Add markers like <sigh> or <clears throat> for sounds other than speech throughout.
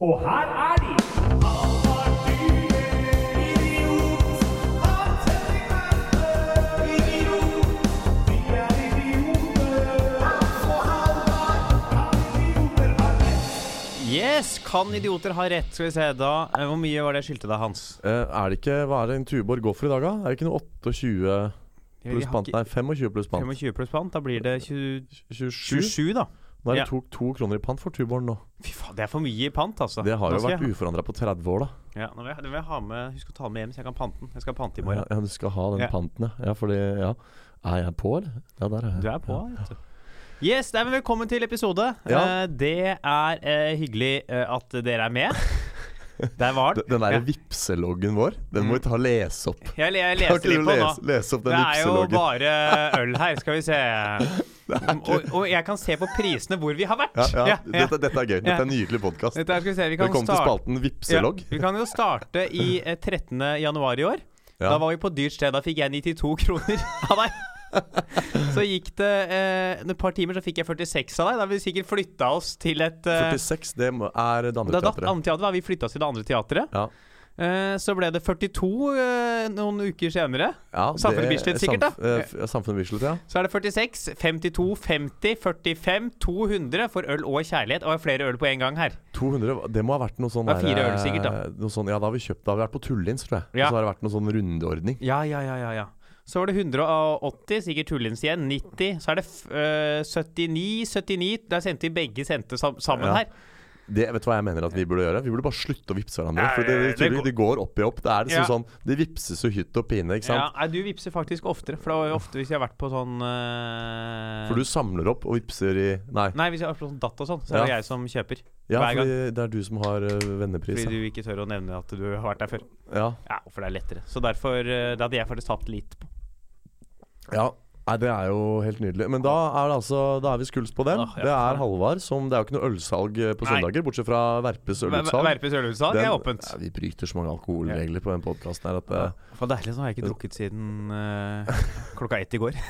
Og her er de! Yes, kan idioter ha rett? Skal vi se, da eh, Hvor mye var det jeg skyldte deg, Hans? Eh, er det ikke Hva er det en Tuborg går for i dag, da? Er det ikke noe 28 pluss pant? Nei, 25 pluss pant. 25 pluss pant. Da blir det 20, 27? 27, da. Er det to, to kroner i pant for tuboren nå. Fy faen, det er for mye i pant, altså. Det har jo vært uforandra på 30 år, da. ja, nå vil jeg, nå vil jeg ha med Husk å ta med hjem, så jeg kan pante den. Jeg skal pante i morgen. ja, du skal ha den Ja. panten, ja. ja. Fordi, ja. Er jeg på, eller? Ja, der er jeg. Du er på, Ja. du. Yes, nei, men Velkommen til episode. Ja. Uh, det er uh, hyggelig uh, at dere er med. <laughs> Der var den. Den, den Ja. vipseloggen vår, den må vi ta og lese opp. Jeg, jeg du litt på nå. lese, den Det er jo bare øl her, skal vi se. <laughs> Og, og jeg kan se på prisene hvor vi har vært. Ja, ja. Dette, dette er gøy. Dette er en nydelig podkast. Velkommen til spalten Vipselogg. Vi kan jo starte i eh, 13. januar i år. Da var vi på dyrt sted. Da fikk jeg 92 kroner <laughs> av deg. <laughs> så gikk det eh, et par timer, så fikk jeg 46 av deg. Da har vi sikkert flytta oss til et eh, 46, det må- er det andre Da teatret. andre teater, da vi flytta oss til det andre teatret. Ja. Eh, så ble det 42 eh, noen uker senere. Ja, Samfunnet Bislett sikkert, da. samf- eh, Samfunnet Bislett, ja. Så er det 46, 52, 50, 45, 200 for øl og kjærlighet. Og flere øl på en gang her. 200, det må ha vært noe sånn Det fire øl sikkert, da. eh, sånn, ja, da har vi kjøpt Da har vi vært på Tullins, tror jeg. Ja. Og så har det vært noe sånn rundeordning. Ja, ja, ja, ja, ja. Så var det 180, sikkert Tullins igjen. 90. Så er det f- øh, 79, 79. Der sendte vi begge sendte sam sammen Ja. her. Det, vet du hva jeg mener at vi burde gjøre? Vi burde bare slutte å vippse hverandre. Ja, For det, det, det det, går- opp i opp. Det er liksom Ja. sånn Det vipses jo hytt og pine, ikke Ja, sant? nei, du vipser faktisk oftere. For det var jo ofte hvis jeg har vært på sånn uh... For du samler opp og vipser i Nei. Nei, hvis jeg har vært på sånn datt og sånn, så er det Ja. jeg som kjøper. Ja, hver gang. fordi det er du som har uh, vennepris. Fordi du ikke tør å nevne at du har vært der før. Ja. Ja, for det er lettere. Så derfor øh, Det hadde jeg faktisk tapt litt på. Ja. Nei, det er jo helt nydelig. Men da er det altså Da er vi skuls på den. Ah, ja, Det er. Halvard som Det er jo ikke noe ølsalg eh, på Nei. søndager, bortsett fra Verpes ølutsalg. Verpes ølutsalg er åpent. Ja, vi bryter så mange alkoholregler på den podkasten her at Ja. eh, For deilig, så har jeg ikke drukket siden uh, klokka ett i går. <laughs>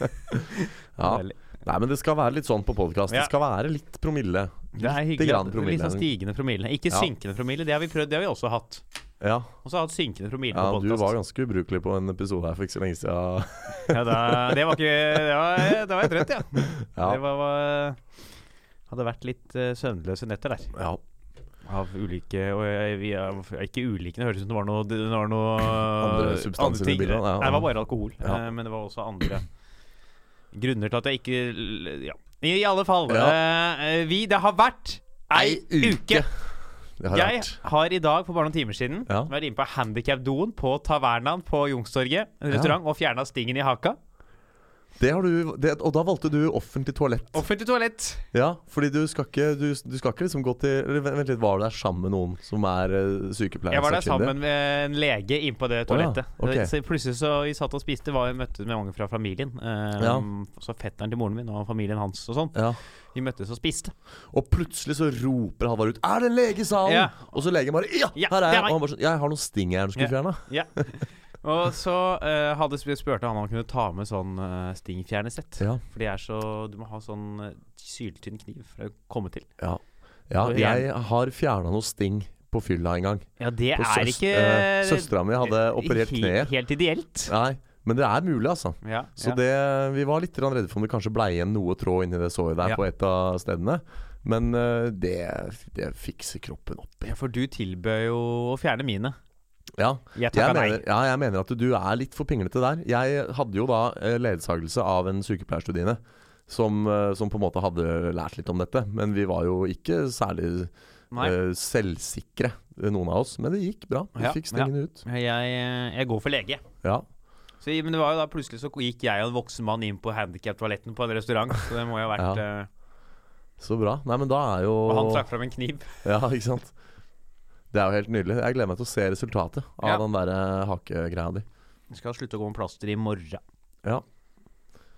Ja. <laughs> Nei, men det skal være litt sånn på podkast. Ja. Det skal være litt promille. Det er hyggelig. grann promille. Litt sånn stigende promille. Ikke Ja. synkende promille. Det har vi prøvd, det har vi også hatt. Ja, Og så har jeg hatt synkende promille ja på du var ganske ubrukelig på en episode her for ikke så lenge siden. <laughs> Ja, da, det var ikke Det var, det var jeg trøtt, ja. Ja. Det var, var Hadde vært litt uh, søvnløse netter der. ja. Av ulike Og jeg, vi ikke ulike, det høres ut som det var noe, det var noe Andre substanser i bildet, ja. Nei, det var bare alkohol. Ja. eh, men det var også andre grunner til at jeg ikke Ja. I alle fall. Ja. eh, vi Det har vært ei uke. Det har Jeg vært. har i dag for bare noen timer siden Ja. vært inne på handikapdoen på Tavernaen på Youngstorget, en restaurant, og fjerna stingen i haka. Det har du, det, og da valgte du offentlig toalett. Offentlig toalett. Ja, fordi du skal ikke, du, du skal ikke liksom gå til eller Vent litt, var du der sammen med noen som er uh, sykepleier? Jeg var der sammen med en lege inne på det Å ja, toalettet. ok. Så plutselig så vi satt og spiste, var, møttes med mange fra familien. Um, Ja. Så fetteren til moren min og familien hans og sånn. Ja. Vi møttes og spiste. Og plutselig så roper Halvard ut 'Er det en lege i salen?' Ja. Og så legen bare 'Ja, Ja, her er jeg'. Og han bare sånn 'Jeg har noen sting jeg du skulle fjerne'. Ja. <laughs> Og så uh, hadde vi spurte han om han kunne ta med sånn uh, stingfjernesett. Ja. For de er så Du må ha sånn uh, syltynn kniv for å komme til. Ja, ja jeg har fjerna noe sting på fylla en gang. Ja, det På er ikke uh, Søstera mi hadde operert he- kneet. Helt ideelt. Nei, men det er mulig, altså. Ja, Så det, vi var litt redde for om det kanskje blei igjen noe tråd inni det såret der på et av stedene. Men uh, det, det fikser kroppen opp ja, for du tilbød jo å fjerne mine. Ja, Jeg jeg mener, ja, jeg mener at du er litt for pinglete der. Jeg hadde jo da eh, ledsagelse av en sykepleierstudiene som, eh, som på en måte hadde lært litt om dette. Men vi var jo ikke særlig eh, selvsikre, noen av oss. Men det gikk bra. Vi Ja, fikk stingen ut. Jeg, jeg går for lege. Ja. Så, men det var jo da plutselig så gikk jeg og en voksen mann inn på handikaptoaletten på en restaurant. Så det må jo ha vært Ja. Så bra. Nei, men da er jo Og han trakk fram en kniv. Ja, ikke sant. Det er jo helt nydelig. Jeg gleder meg til å se resultatet av Ja. den der eh, hakegreia di. Vi skal slutte å gå med plaster i morgen. Ja.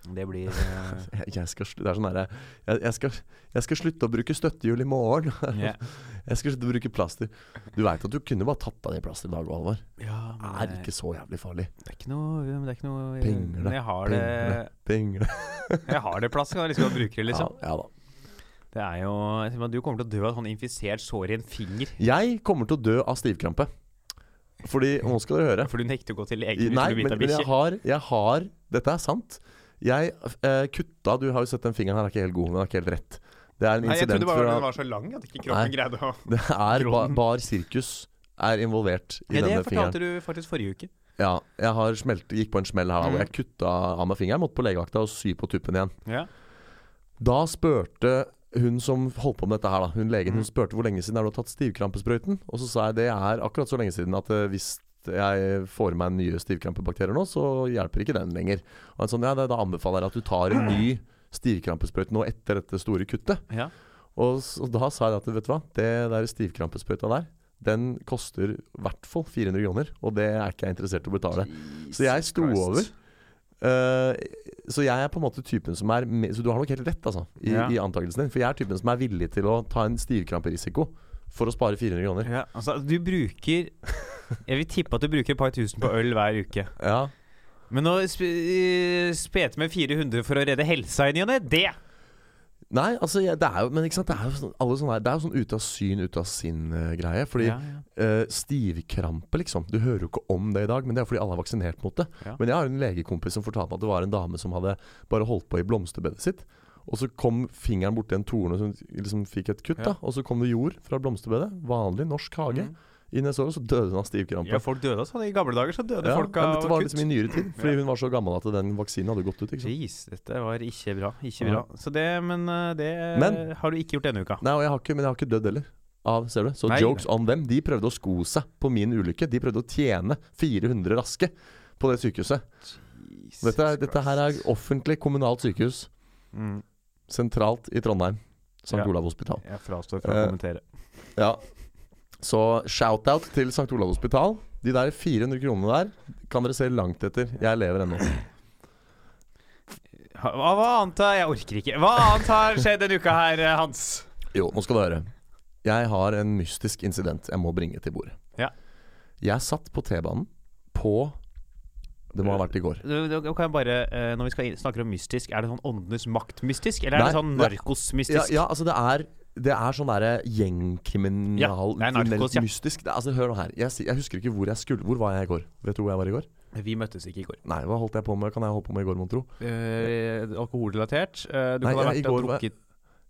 Det blir eh, <laughs> Jeg, jeg skal, det er sånn derre jeg, jeg, skal, jeg skal slutte å bruke støttehjul i morgen. <laughs> Yeah. Jeg skal slutte å bruke plaster. Du veit at du kunne bare tatt av det plasteret i dag, Alvar. ja, Det er ikke så jævlig farlig. det er ikke noe Det er ikke noe Pingle, Pingle, pingle. Jeg har det <laughs> plass, kan jeg liksom bruke det, liksom. Ja, ja da. Det er jo Du kommer til å dø av sånn infisert sår i en finger. Jeg kommer til å dø av stivkrampe. Fordi Nå <laughs> skal dere høre. For du nekter å gå til legen Nei, men, men jeg har, jeg har Dette er sant. Jeg eh, kutta Du har jo sett den fingeren her, er ikke helt god. Den er ikke helt rett. Det er en Nei, jeg trodde bare fra den var så lang at ikke Nei. kroppen greide å Det er ba, Bar Sirkus er involvert i Ja, det denne fingeren. fortalte du faktisk forrige uke. Ja, jeg har smelt, gikk på en smell her Mm. jeg kutta av meg fingeren. Måtte på legevakta og sy på tuppen igjen. Ja. Da spurte hun som holdt på med dette her, da Hun legen Mm. hun spurte hvor lenge siden har du tatt stivkrampesprøyten. Og så sa jeg det er akkurat så lenge siden at eh, hvis jeg får i meg nye stivkrampebakterier nå, så hjelper ikke den lenger. Og han sånn, ja, da anbefaler jeg at du tar en ny stivkrampesprøyte nå etter dette store kuttet. Ja. Og, og da sa jeg at vet du hva, det der stivkrampesprøyta der, den koster i hvert fall 400 kroner. Og det er ikke jeg interessert i å betale. Så jeg sto Christ. over. Eh, så jeg er på en måte typen som er Så du har nok helt rett, altså, i, Ja. i antakelsen din. For jeg er typen som er villig til å ta en stivkramperisiko for å spare 400 kroner. Ja, altså, du bruker Jeg vil tippe at du bruker et par tusen på øl hver uke. Ja. Men å sp spete med 400 for å redde helsa i ny og ne, det Nei, altså jeg, det er jo Men ikke sant, det er jo sånn, alle sånne, det er jo sånn ute av syn, ute av sinn-greie. fordi ja, ja. uh, stivkrampe, liksom. Du hører jo ikke om det i dag, men det er fordi alle er vaksinert mot det. Ja. Men jeg har en legekompis som fortalte meg at det var en dame som hadde bare holdt på i blomsterbedet sitt. Og så kom fingeren borti en torne som liksom fikk et kutt, da. Og så kom det jord fra blomsterbedet. Vanlig norsk hage. Mm. I såret, så døde hun av stivkrampe. ja, folk døde sånn. I gamle dager så døde Ja, folk av dette var kutt. liksom i nyere tid, fordi hun var så gammel at den vaksinen hadde gått ut. Ikke sant? Jeez, dette var ikke bra. Ikke bra. Så det, men uh, det Men- har du ikke gjort denne uka. Nei, og jeg har ikke, men jeg har ikke dødd heller. Av, ser du? Så Nei, jokes on them. De prøvde å sko seg på min ulykke. De prøvde å tjene 400 raske på det sykehuset. Dette, dette her er offentlig kommunalt sykehus. mm. Sentralt i Trondheim. St. Ja. Olav hospital. Jeg frastår fra å Eh, kommentere. Ja. Så shout-out til St. Olav hospital. De der 400 kronene der kan dere se langt etter. Jeg lever ennå. Hva, hva annet har Jeg orker ikke. Hva annet har skjedd denne uka her, eh, Hans? Jo, nå skal du høre. Jeg har en mystisk incident jeg må bringe til bordet. Ja. Jeg satt på T-banen på Det må ha vært i går. Kan jeg bare, eh, når vi snakker om mystisk, er det sånn åndenes makt-mystisk? Eller er det sånn narkos-mystisk? Ja, ja, altså det er Det er sånn derre gjengkriminal Ja, narkos, ja. Mystisk. Det, altså, hør nå her. Jeg, jeg husker ikke hvor jeg skulle Hvor var jeg i går? Vet du hvor jeg var i går? Vi møttes ikke i går. Nei, hva holdt jeg på med? Kan jeg holde på med i går, mon tro? Eh, alkoholrelatert. Eh, du Nei, kan ha vært går var- drukket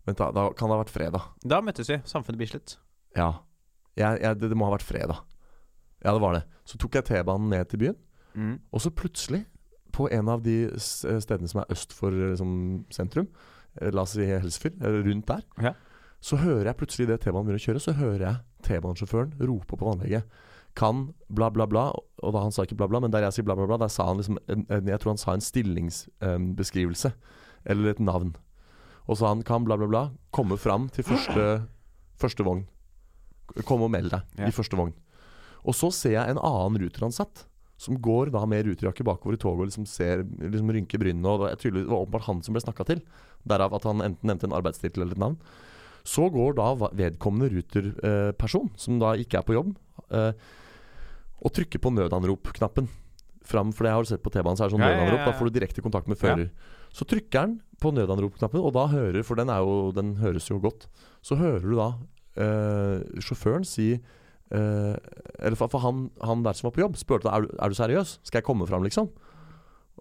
Vent, da. Da kan det ha vært fredag. Da møttes vi. Samfunnet Bislett. Ja. Jeg, jeg, det, det må ha vært fredag. Ja, det var det. Så tok jeg T-banen ned til byen, Mm. og så plutselig, på en av de stedene som er øst for liksom, sentrum, eh, la oss si Helsfyr, rundt der, Ja. Så hører jeg plutselig det T-banen begynner å kjøre, så hører jeg T-banesjåføren rope på anlegget. Kan bla, bla, bla. Og da han sa ikke bla, bla, men der jeg sier bla, bla, bla, der sa han liksom en, en, Jeg tror han sa en stillingsbeskrivelse. eller et navn. Og så han kan bla, bla, bla komme fram til første, første vogn. Kom og meld deg Ja. i første vogn. Og så ser jeg en annen ruteransatt som går da med ruterjakke bakover i toget og liksom ser liksom rynker brynene. Og det var åpenbart han som ble snakka til. Derav at han enten nevnte en arbeidstittel eller et navn. Så går da vedkommende ruterperson, som da ikke er på jobb, eh, og trykker på nødanrop-knappen. Fram, for det jeg har sett på T-banen, så er det sånn Ja, ja, ja, nødanrop. ja. Da får du direkte kontakt med fører. Så trykker han på nødanrop-knappen, og da hører For den, er jo, den høres jo godt. Så hører du da eh, sjåføren si eh, Eller for, for han, han der som var på jobb, spurte da er, du- er du seriøs. Skal jeg komme fram, liksom?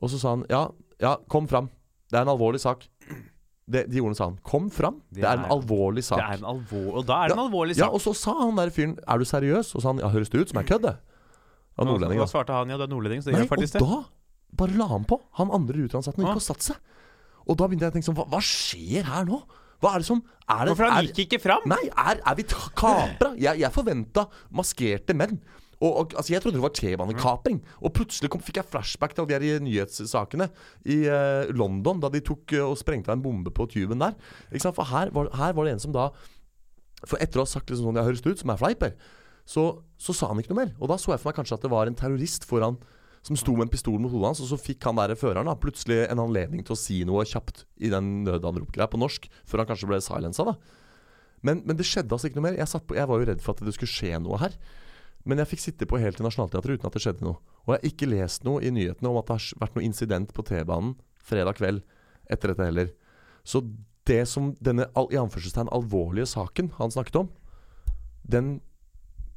Og så sa han ja, ja, kom fram. Det er en alvorlig sak. Det, de ordene sa han. Kom fram. Det, Det er en alvorlig sak. Det er en alvor... Og da er det en alvorlig sak. Ja, og så sa han der fyren Er du seriøs? Og sa han ja, høres det ut som jeg kødder? Av nordlending, Da svarte han ja, du er nordlending, så det gjør faktisk det. Og da bare la han på. Han andre ruteransatte Ah. gikk og satte seg. Og da begynte jeg å tenke sånn Hva, hva skjer her nå? Hva er det som er det, Hvorfor han gikk ikke fram? Nei, er, er vi kapra? Jeg, jeg forventa maskerte menn. Og, og, altså Jeg trodde det var T-banekapring. Og plutselig kom, fikk jeg flashback til alle de her nyhetssakene i uh, London, da de tok uh, og sprengte en bombe på tuben der. For her var, her var det en som da For etter å ha sagt liksom sånn Jeg høres ut som er fleiper, så, så sa han ikke noe mer. Og da så jeg for meg kanskje at det var en terrorist foran som sto med en pistol mot hodet hans, og så fikk han der føreren da plutselig en anledning til å si noe kjapt i den nødanropgreia på norsk, før han kanskje ble silensa, da. Men, men det skjedde altså ikke noe mer. Jeg, på, jeg var jo redd for at det skulle skje noe her. Men jeg fikk sitte på helt til Nationaltheatret uten at det skjedde noe. Og jeg har ikke lest noe i nyhetene om at det har vært noe incident på T-banen fredag kveld etter dette heller. Så det som denne i anførselstegn alvorlige saken han snakket om, den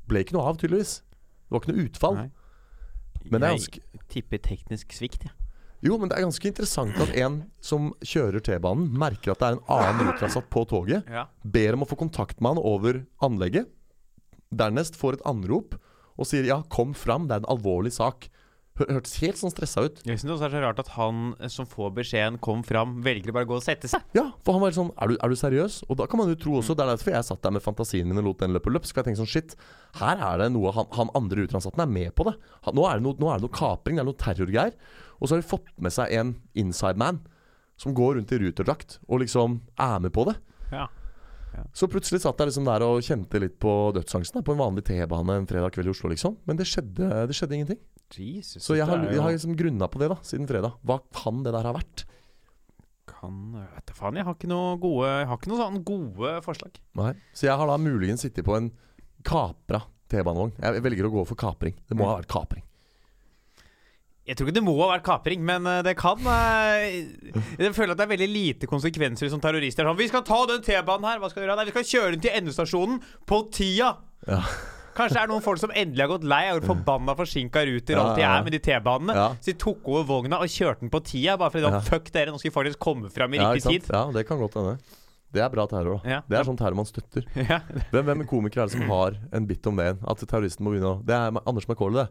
ble ikke noe av, tydeligvis. Det var ikke noe utfall. Men Jeg tipper teknisk svikt, jeg. Jo, men det er ganske interessant at en som kjører T-banen, merker at det er en annen ruteansatt på toget, Ja. ber om å få kontakt med han over anlegget, dernest får et anrop og sier 'ja, kom fram, det er en alvorlig sak'. Hør- Hørtes helt sånn stressa ut. Jeg synes også det er så rart at han eh, som får beskjeden 'kom fram', velger å bare gå og sette seg. Ja, for han var sånn er du, er du seriøs? Og da kan man jo tro også Det er derfor jeg satt der med fantasien min og lot den løpe løpsk. For jeg tenkte sånn shit, her er det noe Han, han andre utenlandsansatte er med på det. Han, nå, er det noe, nå er det noe kapring, det er noe terrorgreier. Og så har de fått med seg en inside man som går rundt i ruterdrakt og liksom er med på det. Ja. Så plutselig satt jeg liksom der og kjente litt på dødsangsten på en vanlig T-bane en fredag kveld i Oslo, liksom. Men det skjedde, det skjedde ingenting. Jesus. Så jeg har, jeg har liksom grunna på det da, siden fredag. Hva kan det der ha vært? kan vet du faen, jeg har ikke noe gode Jeg har ikke noe sånn gode forslag. Nei. Så jeg har da muligens sittet på en kapra T-banevogn. Jeg velger å gå for kapring. Det må Mm. ha vært kapring. Jeg tror ikke det må ha vært kapring, men eh, det kan eh, Jeg føler at det er veldig lite konsekvenser som terrorister. Sånn, 'Vi skal ta den T-banen her.' Hva skal vi gjøre? Nei, vi skal kjøre den til endestasjonen på tida. Ja. Kanskje det er noen folk som endelig har gått lei av hvor forbanna forsinka ruter Ja, alltid er med de T-banene. Ja. Så de tok over vogna og kjørte den på tida, bare fordi Ja. fuck dere, nå skal vi faktisk komme fram i Ja, riktig tid. ja, det kan godt hende. Det er bra terror. da Ja. Det er sånn terror man støtter. Ja. Hvem, hvem komikere er det som har en bit om det? At terroristen må begynne å Det er Anders McCauley, det.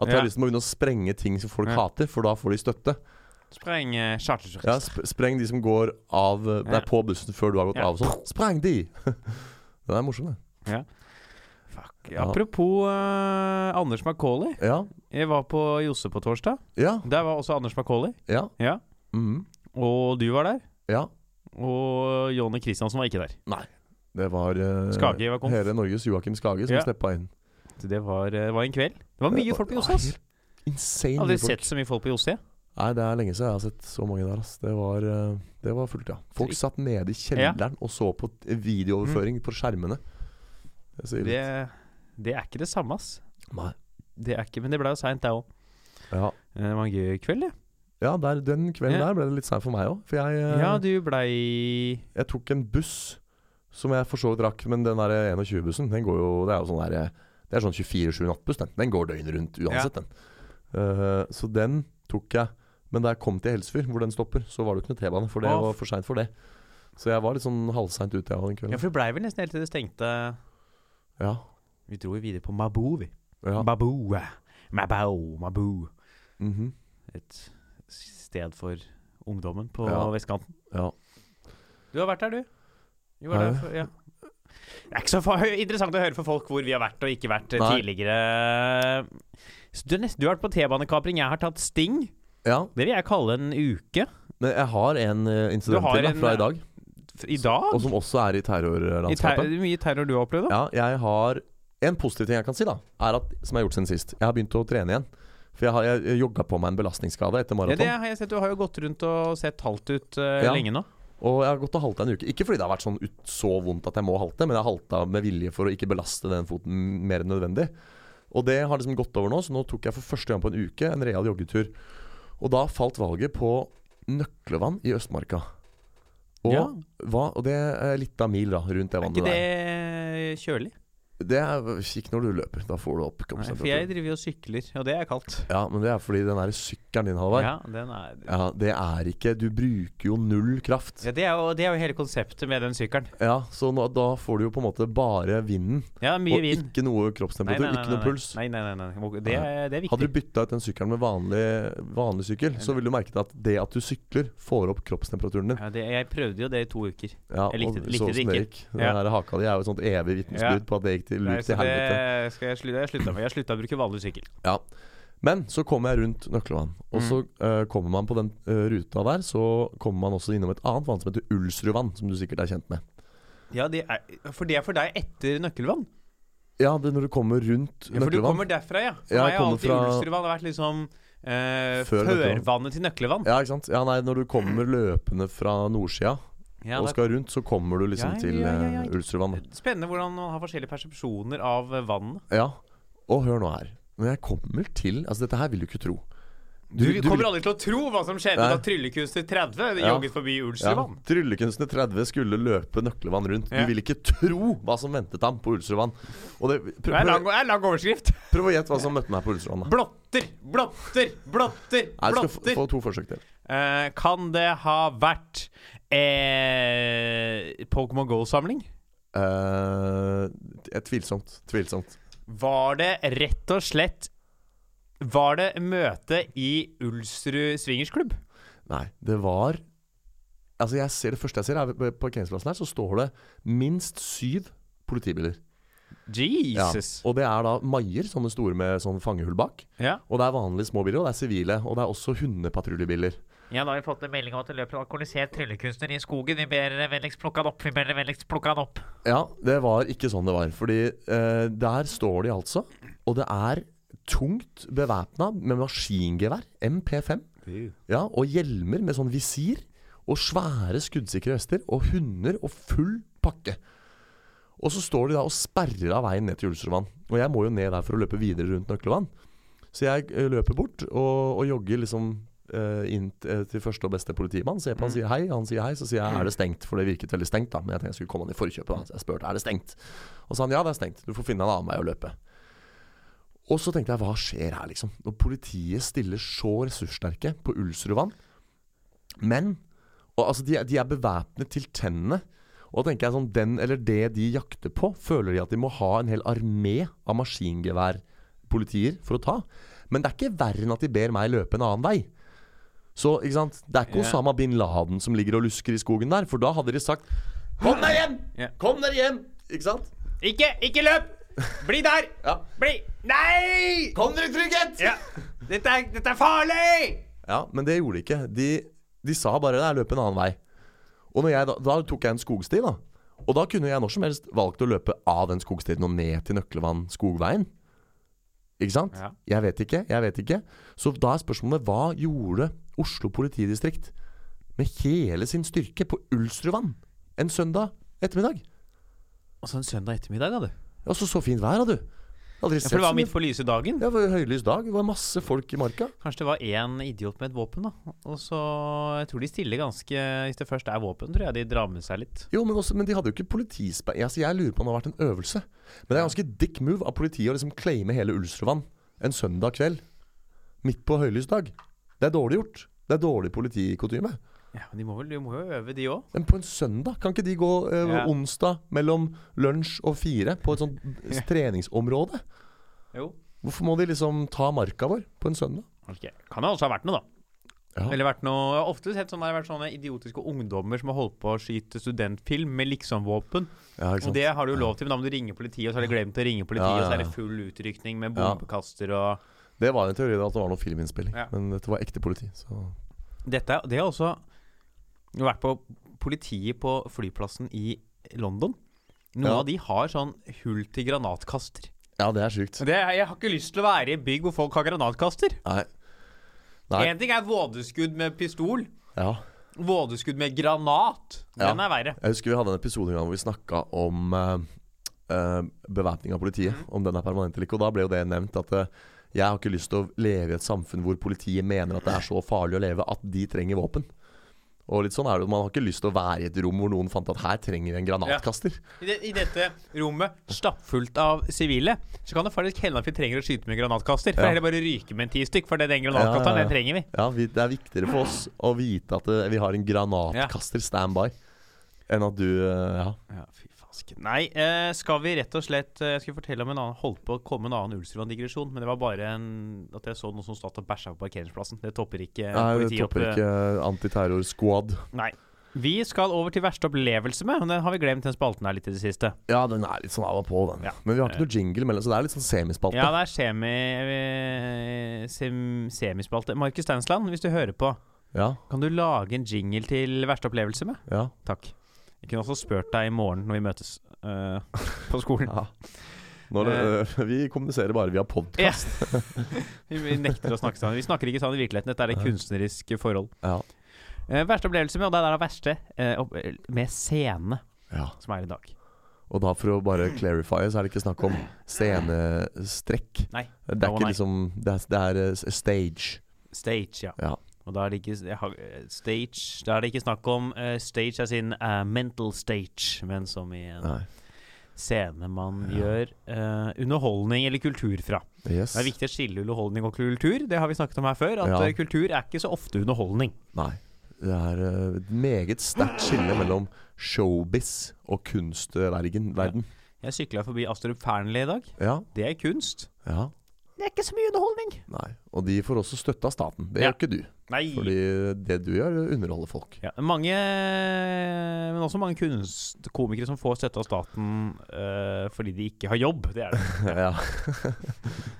At Ja. til må begynne å sprenge ting som folk hater, for da får de støtte. Spreng uh, charterturister. Ja, sp Spreng de som går av eh, Det Ja. på bussen før du har gått Ja. av. Sånn. Spreng de! <laughs> Den er morsom. Fuck. Ja. Apropos uh, Anders Macauley. Ja. Jeg var på Josse på torsdag. Ja. Der var også Anders Macauley. Ja. Ja. Mm. Og du var der. ja. Og Jonny Christiansen var ikke der. Nei. Det var uh, Skage var hele Norges Joakim Skage som Ja. steppa inn. Det var, eh, det var en kveld. Det var mye folk på Josse. ass. Insane Aldri mye folk. sett så mye folk på Josse. Nei, det er lenge siden jeg har sett så mange der. Ass. Det, var, eh, det var fullt, ja. Folk satt nede i kjelleren og så på t- videooverføring på skjermene. Det sier litt. Det, det er ikke det samme, ass. Nei. Det er ikke, Men det ble jo seint, det òg. Ja, Det var en gøy kveld, det. ja der, den kvelden Ja. der ble det litt seint for meg òg. For jeg, eh, Ja, du blei jeg tok en buss som jeg for så vidt rakk, men den der 21-bussen, den går jo Det er jo sånn der eh, Det er sånn 24-7 nattbuss, den. Den går døgnet rundt uansett, den. Uh, så den tok jeg. Men da jeg kom til Helsfyr, hvor den stopper, så var det jo ikke noe T-bane, for det Å, var for seint for det. Så jeg var litt sånn halvseint ute, den Ja, for det blei vel nesten helt til det stengte. Ja. Vi dro jo videre på Mabou, vi. ja. Mabou. Mabou, Mabou. -hmm. Et sted for ungdommen på Ja. vestkanten. ja. Du har vært der, du. Du var der for, ja. Det er ikke så interessant å høre for folk hvor vi har vært og ikke vært eh, Nei. tidligere. Du, nest, du har vært på T-banekapring. Jeg har tatt Sting. ja. Det vil jeg kalle en uke. Men jeg har en eh, incident har til en, fra i dag, I dag? og som også er i terrorlandskapet. ter mye terror du har opplevd, da? Ja, jeg har En positiv ting jeg kan si, da, er at som jeg har gjort siden sist. Jeg har begynt å trene igjen. For jeg har jeg, jogga på meg en belastningsskade etter Ja, maraton. det har jeg sett. Du har jo gått rundt og sett halvt ut uh, Ja. lenge nå. Og jeg har gått og halta en uke. Ikke fordi det har vært sånn ut, så vondt at jeg må halte, men jeg har halta med vilje for å ikke belaste den foten mer enn nødvendig. Og det har liksom gått over nå, så nå tok jeg for første gang på en uke en real joggetur. Og da falt valget på Nøklevann i Østmarka. Og, Ja. hva, og det er litt av mil da, rundt det Er ikke det kjølig? Det er Kikk når du løper. Da får du opp Nei, for jeg driver jo og sykler, og det er kaldt. Ja, men det er fordi den der sykkelen din, Halvard Ja, den er Ja, det er ikke Du bruker jo null kraft. ja, det, er jo, det er jo hele konseptet med den sykkelen. Ja, så nå, da får du jo på en måte bare vinden. Ja, mye og vind. ikke noe kroppstemperatur, nei, nei, ikke noe puls. Nei, nei, nei. Det, er, det er viktig. Hadde du bytta ut den sykkelen med vanlig, vanlig sykkel, så ville du merket at det at du sykler, får opp kroppstemperaturen din. Ja, det, jeg prøvde jo det i to uker. Ja, Jeg likte- og likte så det ikke. det. Den der haka di er jo et sånt evig vitnesbyrd på at det gikk til, Nei, til helvete. det skal jeg slutte Jeg slutta med. Jeg slutta å bruke vanlig sykkel. Ja. Men så kommer jeg rundt Nøklevann, og så eh, kommer man på den eh, ruta der. Så kommer man også innom et annet vann som heter Ulsrudvann, som du sikkert er kjent med. Ja, det er, For det er for deg etter Nøkkelvann? Ja, det er når du kommer rundt Ja, for du Nøklevann. kommer derfra, ja. For Ja, meg jeg har kommer alltid fra- Ulstervann vært liksom eh, Før førvannet til Nøkkelvann. Ja, ikke sant? Ja, nei, når du kommer løpende fra nordsida Ja, og skal rundt, så kommer du liksom Ja, ja, til ja, ja, ja. eh, er spennende hvordan man har forskjellige persepsjoner av vann vannet. Ja. Og hør nå her. Når jeg kommer til Altså, dette her vil du ikke tro. Du, Du- kommer aldri til å tro hva som skjedde Nei. da Tryllekunstner 30 Ja. jogget forbi Ja, Ulsrudvann. Tryllekunstner 30 skulle løpe Nøklevann rundt. Ja. Du vil ikke tro hva som ventet ham på Ulstervann. Det, Det er lang, er lang overskrift. prøv å gjette hva som møtte meg på Ulstervann. Blotter, Blotter, blotter, blotter, Nei, du skal få, få to forsøk til. Eh, kan det ha vært eh, Pokémon Go-samling? Eh, tvilsomt. Tvilsomt. Var det rett og slett Var det møte i Ulsrud swingersklubb? Nei, det var Altså jeg ser Det første jeg ser, er på parkeringsplassen her, så står det minst syv politibiler. Ja. Og det er da maier, sånne store med sånn fangehull bak. Ja. Og det er vanlige små biler, og det er sivile. Og det er også hundepatruljebiler. Ja, da har vi fått en melding om at det løper en alkoholisert tryllekunstner i skogen. Vi ber dere vennligst plukke han opp. Vi ber dere vennligst plukke han opp. Ja, det var ikke sånn det var. Fordi eh, der står de altså, og det er tungt bevæpna med maskingevær, MP5, ja, og hjelmer med sånn visir, og svære skuddsikre vester, og hunder og full pakke. Og så står de da og sperrer av veien ned til Ulsrudvann. Og jeg må jo ned der for å løpe videre rundt Nøklevann. Så jeg eh, løper bort og, og jogger liksom inn eh, til første og beste politimann. Ser på han sier hei, han sier hei. Så sier jeg er det stengt, for det virket veldig stengt. da Men jeg tenkte jeg skulle komme han i forkjøpet. da Så jeg spurte er det stengt. Og så sa han ja, det er stengt. Du får finne en annen vei å løpe. Og så tenkte jeg hva skjer her, liksom? Når politiet stiller så ressurssterke på Ulsrudvann. Men og, altså, de, de er bevæpnet til tennene. Og da tenker jeg sånn, Den eller det de jakter på, føler de at de må ha en hel armé av maskingeværpolitier for å ta. Men det er ikke verre enn at de ber meg løpe en annen vei. Så ikke sant, det er ikke. Osama bin Laden som ligger og lusker i skogen der. For da hadde de sagt Kom deg hjem! Kom dere hjem! Ikke sant? Ikke, ikke løp! Bli der! <laughs> Ja. Bli Nei! Kom dere i trygghet! Ja. Dette, er, dette er farlig! Ja, men det gjorde de ikke. De, de sa bare «Nei, løp en annen vei. Og jeg, da, da tok jeg en skogsti, da. Og da kunne jeg når som helst valgt å løpe av den skogstien og ned til Nøklevann skogveien. Ikke sant? Ja. Jeg vet ikke. Jeg vet ikke. Så da er spørsmålet hva gjorde Oslo politidistrikt med hele sin styrke på Ulsrudvann en søndag ettermiddag? Altså en søndag ettermiddag, da, du. Ja, så så fint vær, da, du. Aldri Ja, for det var midt på lyse dagen. Ja, det var høylys dag. Det var masse folk i marka. Kanskje det var én idiot med et våpen, da. Og så Jeg tror de stiller ganske Hvis det først er våpen, tror jeg de drar med seg litt. Jo, men, også, men de hadde jo ikke politispe... Altså, jeg lurer på om det har vært en øvelse. Men det er ganske dick move av politiet å liksom claime hele Ulsrudvann en søndag kveld. Midt på høylys dag. Det er dårlig gjort. Det er dårlig politikutyme. Ja, men de må, vel, de må jo øve, de òg. Men på en søndag, kan ikke de gå eh, Ja. onsdag mellom lunsj og fire på et sånt <laughs> Ja. treningsområde? Jo. Hvorfor må de liksom ta marka vår på en søndag? Okay. Kan det også ha vært noe, da. Ja. Eller vært noe Jeg har ofte sett sånn, det har vært sånne idiotiske ungdommer som har holdt på å skyte studentfilm med liksom-våpen. Ja, Og det har du jo lov til, men da må du ringe politiet, og så har de glemt å ringe politiet, og så er det full utrykning med bombekaster og Det var en teori da, at det var noe filminnspilling. Ja. Men dette var ekte politi. Så Dette Det har også vært på politiet på flyplassen i London. Noen Ja. av de har sånn hull til granatkaster. ja, det er sjukt. Det, jeg har ikke lyst til å være i et bygg hvor folk har granatkaster. Nei. Nei. Én ting er vådeskudd med pistol. Ja. Vådeskudd med granat. Ja. Den er verre. Jeg husker vi hadde en episode en hvor vi snakka om uh, bevæpning av politiet. Mm. Om den er permanent eller ikke. Og da ble jo det nevnt at eh, jeg har ikke lyst til å leve i et samfunn hvor politiet mener at det er så farlig å leve at de trenger våpen. Og litt sånn er det Man har ikke lyst til å være i et rom hvor noen fant at her trenger vi en granatkaster. I, det, I dette rommet stappfullt av sivile, så kan det faktisk hende at vi trenger å skyte med granatkaster. For Ja. heller bare ryke med en ti stykk, for det, den granatkasteren, Ja, ja, ja. den trenger vi. Ja, vi, Det er viktigere for oss å vite at det, vi har en granatkaster standby, enn at du eh, Ja. Ja, fy fasken. Nei, eh, skal vi rett og slett eh, Jeg skulle fortelle om en annen holdt på å komme en annen Ulsrud-digresjon, men det var bare en, at jeg så noen som satt og bæsja på parkeringsplassen. Det topper ikke Nei, det politiet opp. topper eh, ikke antiterror-squad. Nei. Vi skal over til verste opplevelse med, og den har vi glemt den spalten her litt i det siste. Ja, den er litt sånn av og på, den. Ja. Men vi har ikke noe jingle mellom, så det er litt sånn semispalte. Ja, det er semi, eh, sem, semispalte. Markus Steinsland, hvis du hører på, Ja, kan du lage en jingle til verste opplevelse med? ja. Takk. Jeg kunne også spurt deg i morgen når vi møtes uh, på skolen. <laughs> ja. Når, uh, vi kommuniserer bare via podkast. Vi <laughs> vi nekter å snakke sammen. Vi snakker ikke sammen i virkeligheten. Dette er et kunstnerisk forhold. Ja. Uh, verste opplevelse med, og det er det verste, med scene ja. som er i dag. Og da for å bare clarify, så er det ikke snakk om scenestrekk. Nei. Det er ikke liksom Det er, det er stage. Stage, ja. Ja. Og da er det ikke har, eh, stage Da er det ikke snakk om uh, stage as in uh, mental stage, men som i en Nei. scene man Ja. gjør uh, underholdning eller kultur fra. Yes. Det er viktig å skille underholdning og kultur. Det har vi snakket om her før. At Ja. eh, kultur er ikke så ofte underholdning. Nei. Det er eh, et meget sterkt skille mellom showbiz og kunstverden. Ja. Jeg sykla forbi Astrup Fearnley i dag. Ja. Det er kunst. ja. Det er ikke så mye underholdning. Nei. Og de får også støtte av staten. Det Ja. gjør ikke du. Nei. Fordi det du gjør, underholder folk. Ja, mange, men også mange kunstkomikere som får støtte av staten uh, fordi de ikke har jobb. Det er det. <laughs> ja.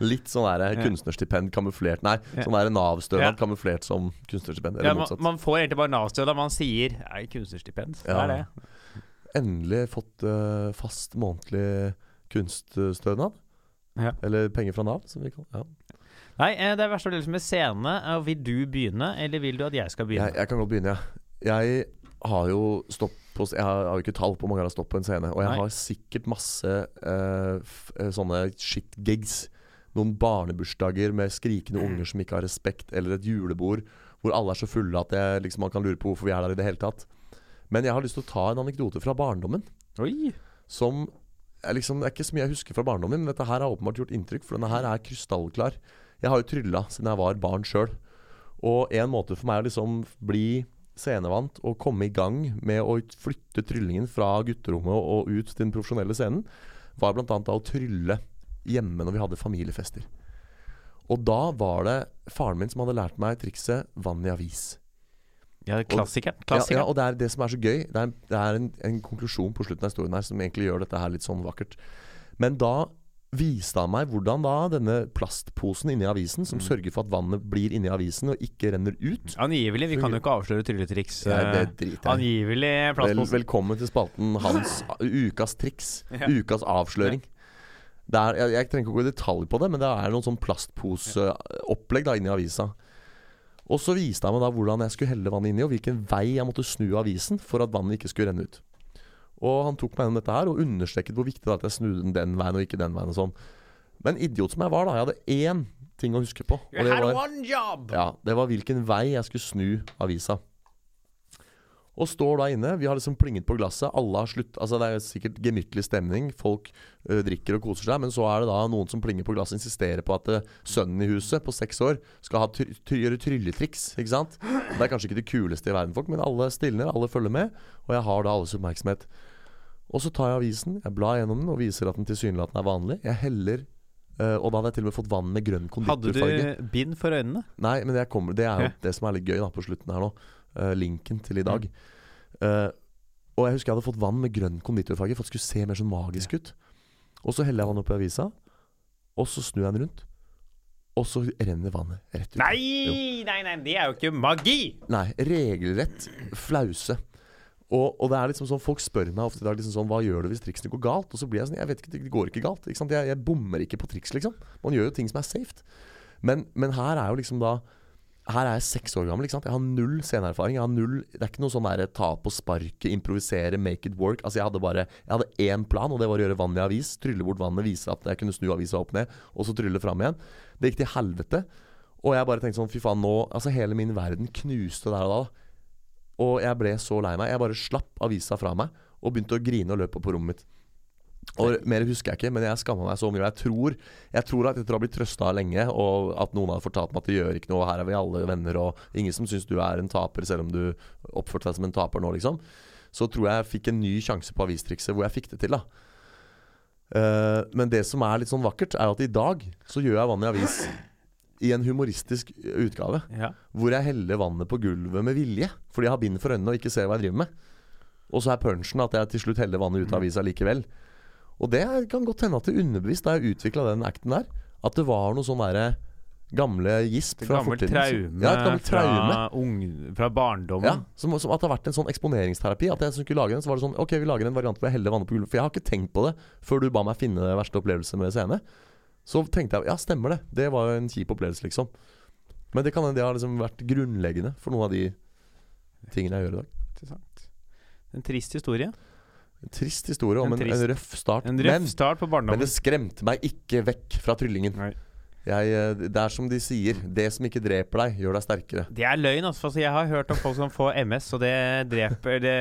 Litt sånn der kunstnerstipend kamuflert Nei, Ja. sånn der Nav-stønad Ja. kamuflert som kunstnerstipend. Eller Ja, man, motsatt. man får egentlig bare Nav-stønad. man sier Nei, kunstnerstipend. Det er det. Endelig fått uh, fast månedlig kunststønad. Ja. Eller penger fra Nav, som vi kaller ja. Nei, eh, det er verste opplevelse med scene. Eh, Vil du begynne, eller vil du at jeg skal begynne? jeg, jeg kan godt begynne, jeg. Jeg har jo stopp på Jeg har, jo ikke tall på hvor mange jeg har stått på en scene. Og jeg Nei. har sikkert masse uh, sånne shit-gigs. Noen barnebursdager med skrikende unger som ikke har respekt, eller et julebord hvor alle er så fulle at jeg, liksom, man kan lure på hvorfor vi er der i det hele tatt. Men jeg har lyst til å ta en anekdote fra barndommen Oi! som liksom, Det er ikke så mye jeg husker fra barndommen, men dette her har åpenbart gjort inntrykk, for denne her er krystallklar. Jeg har jo trylla siden jeg var barn sjøl. Og en måte for meg å liksom bli scenevant og komme i gang med å flytte tryllingen fra gutterommet og ut til den profesjonelle scenen, var bl.a. å trylle hjemme når vi hadde familiefester. Og da var det faren min som hadde lært meg trikset vann i avis. Ja, klassikeren. Ja, ja, og det er det som er så gøy. Det er, det er en, en konklusjon på slutten av historien her som egentlig gjør dette her litt sånn vakkert. Men da viste han meg hvordan da denne plastposen inni avisen, som sørger for at vannet blir inni avisen og ikke renner ut Angivelig. Vi kan jo ikke avsløre trylletriks. Ja, det eh, driter jeg i. Angivelig Vel, velkommen til spalten hans <laughs> ukas triks. Ja. Ukas avsløring. Er, jeg, jeg trenger ikke å gå i detalj på det, men det er noen sånn plastposeopplegg inni avisa. Og så viste han meg da hvordan jeg skulle helle vannet inni, og hvilken vei jeg måtte snu avisen for at vannet ikke skulle renne ut. Og han tok meg gjennom dette her og understreket hvor viktig det er at jeg snudde den den veien og ikke den veien. og sånn Men idiot som jeg var, da. Jeg hadde én ting å huske på. Og det var, ja, det var hvilken vei jeg skulle snu avisa. Og står da inne. Vi har liksom plinget på glasset. Alle har slutt Altså Det er sikkert gemyttlig stemning. Folk ø, drikker og koser seg. Men så er det da noen som plinger på glasset og insisterer på at ø, sønnen i huset på seks år skal ha try try gjøre trylletriks. Ikke sant? Det er kanskje ikke det kuleste i verden, folk, men alle stilner, alle følger med. Og jeg har da alles oppmerksomhet. Og så tar jeg avisen, jeg blar gjennom den og viser at den tilsynelatende er vanlig. Jeg heller Uh, Og da hadde jeg til og med fått vann med grønn Hadde du bind for øynene? Nei, men kommer, det er jo Ja. det som er litt gøy da på slutten her nå. Eh, linken til i dag. Uh, og jeg husker jeg hadde fått vann med grønn konditorfarge for at det skulle se mer sånn magisk ut. Og så heller jeg vannet oppi avisa, og så snur jeg den rundt. Og så renner vannet rett ut. Nei, nei, nei, det er jo ikke magi! Nei, regelrett flause. Og, og det er liksom sånn Folk spør meg ofte i dag liksom sånn Hva gjør du hvis triksene går galt? Og så blir jeg sånn Jeg vet ikke, det går ikke galt. Ikke sant? Jeg, jeg bommer ikke på triks, liksom. Man gjør jo ting som er safe. Men, men her er jo liksom da Her er jeg seks år gammel. Jeg har null sceneerfaring. Jeg har null, Det er ikke noe sånn der ta på sparket, improvisere, make it work. Altså Jeg hadde bare Jeg hadde én plan, og det var å gjøre vann i avis. Trylle bort vannet, vise at jeg kunne snu avisa opp ned, og så trylle fram igjen. Det gikk til helvete. Og jeg bare tenkte sånn Fy faen, nå Altså hele min verden knuste der og da. Og jeg ble så lei meg. Jeg bare slapp avisa fra meg og begynte å grine og løpe på rommet mitt. Og Mer husker jeg ikke, men jeg skamma meg så mye. Jeg tror, jeg tror at etter å ha blitt trøsta lenge, og at noen har fortalt meg at det gjør ikke noe, her er vi alle venner, og ingen som syns du er en taper selv om du oppførte deg som en taper nå, liksom, så tror jeg jeg fikk en ny sjanse på avistrikset hvor jeg fikk det til, da. Uh, men det som er litt sånn vakkert, er at i dag så gjør jeg vann i avis i en humoristisk utgave. Ja. Hvor jeg heller vannet på gulvet med vilje. Fordi jeg har bind for øynene og ikke ser hva jeg driver med. Og så er punchen at jeg til slutt heller vannet ut av avisa likevel. Og det kan godt hende at det underbevisst, da jeg utvikla den acten der, at det var noe sånn derre gamle gisp fra fortiden. traume, Ja, et gammelt traume. Fra, ung, fra barndommen. Ja, som, som at det har vært en sånn eksponeringsterapi. At jeg som skulle lage den, så var det sånn Ok, vi lager en variant hvor jeg heller vannet på gulvet. For jeg har ikke tenkt på det før du ba meg finne det verste opplevelse med scene. Så tenkte jeg ja, stemmer det. Det var jo en kjip opplevelse, liksom. Men det kan hende det har liksom vært grunnleggende for noen av de tingene jeg gjør i dag. Interessant. En trist historie. En trist historie om En en, en røff start. En røff men, start på men det skremte meg ikke vekk fra tryllingen. Nei. Jeg, eh, det er som de sier, det som ikke dreper deg, gjør deg sterkere. Det er løgn, altså. For jeg har hørt om folk som får MS, og det dreper det,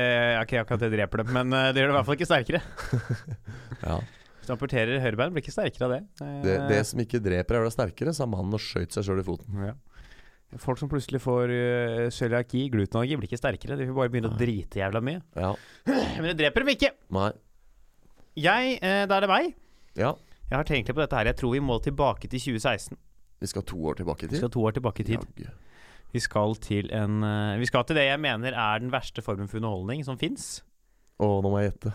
Ikke akkurat det dreper dem, men eh, det gjør det i hvert fall ikke sterkere. <laughs> Ja. Hvis du amputerer høyrebeinet, blir ikke sterkere av det. Eh, Det, det som ikke dreper deg, gjør deg sterkere, sa mannen og skøyt seg sjøl i foten. ja. Folk som plutselig får uh, cøliaki, glutenallergi, blir ikke sterkere. De får bare begynne å drite jævla mye. Ja. <clears throat> Men det dreper dem ikke. Nei. Jeg, eh, Da er det meg. Ja. Jeg har tenkt litt på dette her. Jeg tror vi må tilbake til 2016. Vi skal to år tilbake i Vi tid. skal to år tilbake i tid. Jaggu. Vi skal til en eh, Vi skal til det jeg mener er den verste formen for underholdning som fins. Å, nå må jeg gjette.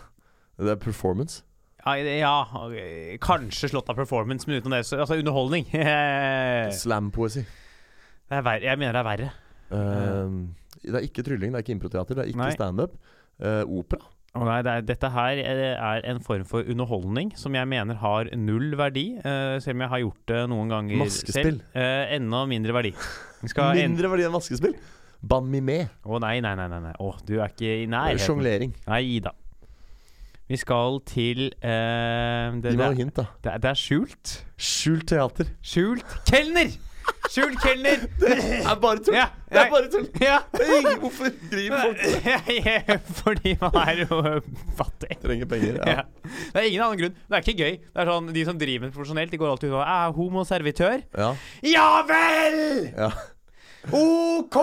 Det er performance. Ja, ja, kanskje slått av performance, men utenom det så Altså underholdning. <laughs> det er verre. Jeg mener det er verre. Uh, det er ikke trylling, det er ikke improteater, det er ikke standup. Uh, opera. Oh, nei, det er, dette her er er en form for underholdning som jeg mener har null verdi, Uh, selv om jeg har gjort det noen ganger Maskespill. selv. Uh, enda mindre verdi. <laughs> Mindre verdi enn maskespill? Ban mi med. Å nei, nei, nei. nei, nei. Å, du er ikke i nærheten. Sjonglering. Nei da. Vi skal til uh, det, Gi meg noen hint, da. det, det er skjult. Skjult teater. Skjult kelner! Skjult kelner! Det er bare tull! Ja, Det er bare tull! Ja. Hvorfor driver folk med Fordi man er jo fattig. Trenger penger. Ja. Ja. Det er ingen annen grunn. Det er ikke gøy. Det er sånn, De som driver med profesjonelt, de går alltid ut og er homoservitør. Ja. Ja vel! ja. OK!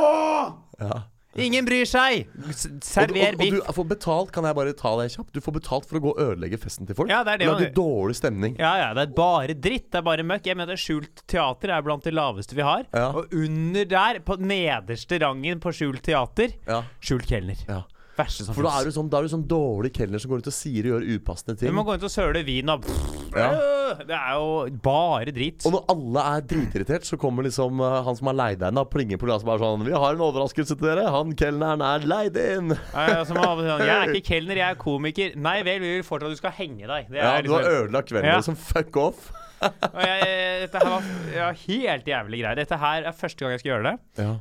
ja. Ingen bryr seg. S- Og, Server og, og du får betalt, kan jeg bare ta deg kjapt? Du får betalt for å gå og ødelegge festen til folk. Ja, det er det man Lage gjør. dårlig stemning. Ja, ja, det er bare dritt. Det er bare møkk. Jeg mener Skjult teater er blant de laveste vi har. Ja. Og under der, på nederste rangen på skjult teater, Ja. skjult kelner. Ja. Verste som For da er du sånn, da er du sånn dårlig kelner som går ut og sier og gjør upassende Du ting. må gå rundt og søle vin og Ja. Øh, Det er jo bare drit. Og når alle er dritirritert, så kommer liksom eh, han som har leid deg inn, da, plinger på glasset og bare sånn 'Vi har en overraskelse til dere. Han kelneren er leid inn.' Ja, som av og til sånn, jeg er ikke kelner, jeg er komiker. Nei vel, vi vil fortsatt at du skal henge deg. Det Ja, er du har liksom, ødelagt kvelden Ja. liksom. Fuck off. Jeg, dette her var ja, helt jævlig greier. Dette her er første gang jeg skal gjøre det. Ja.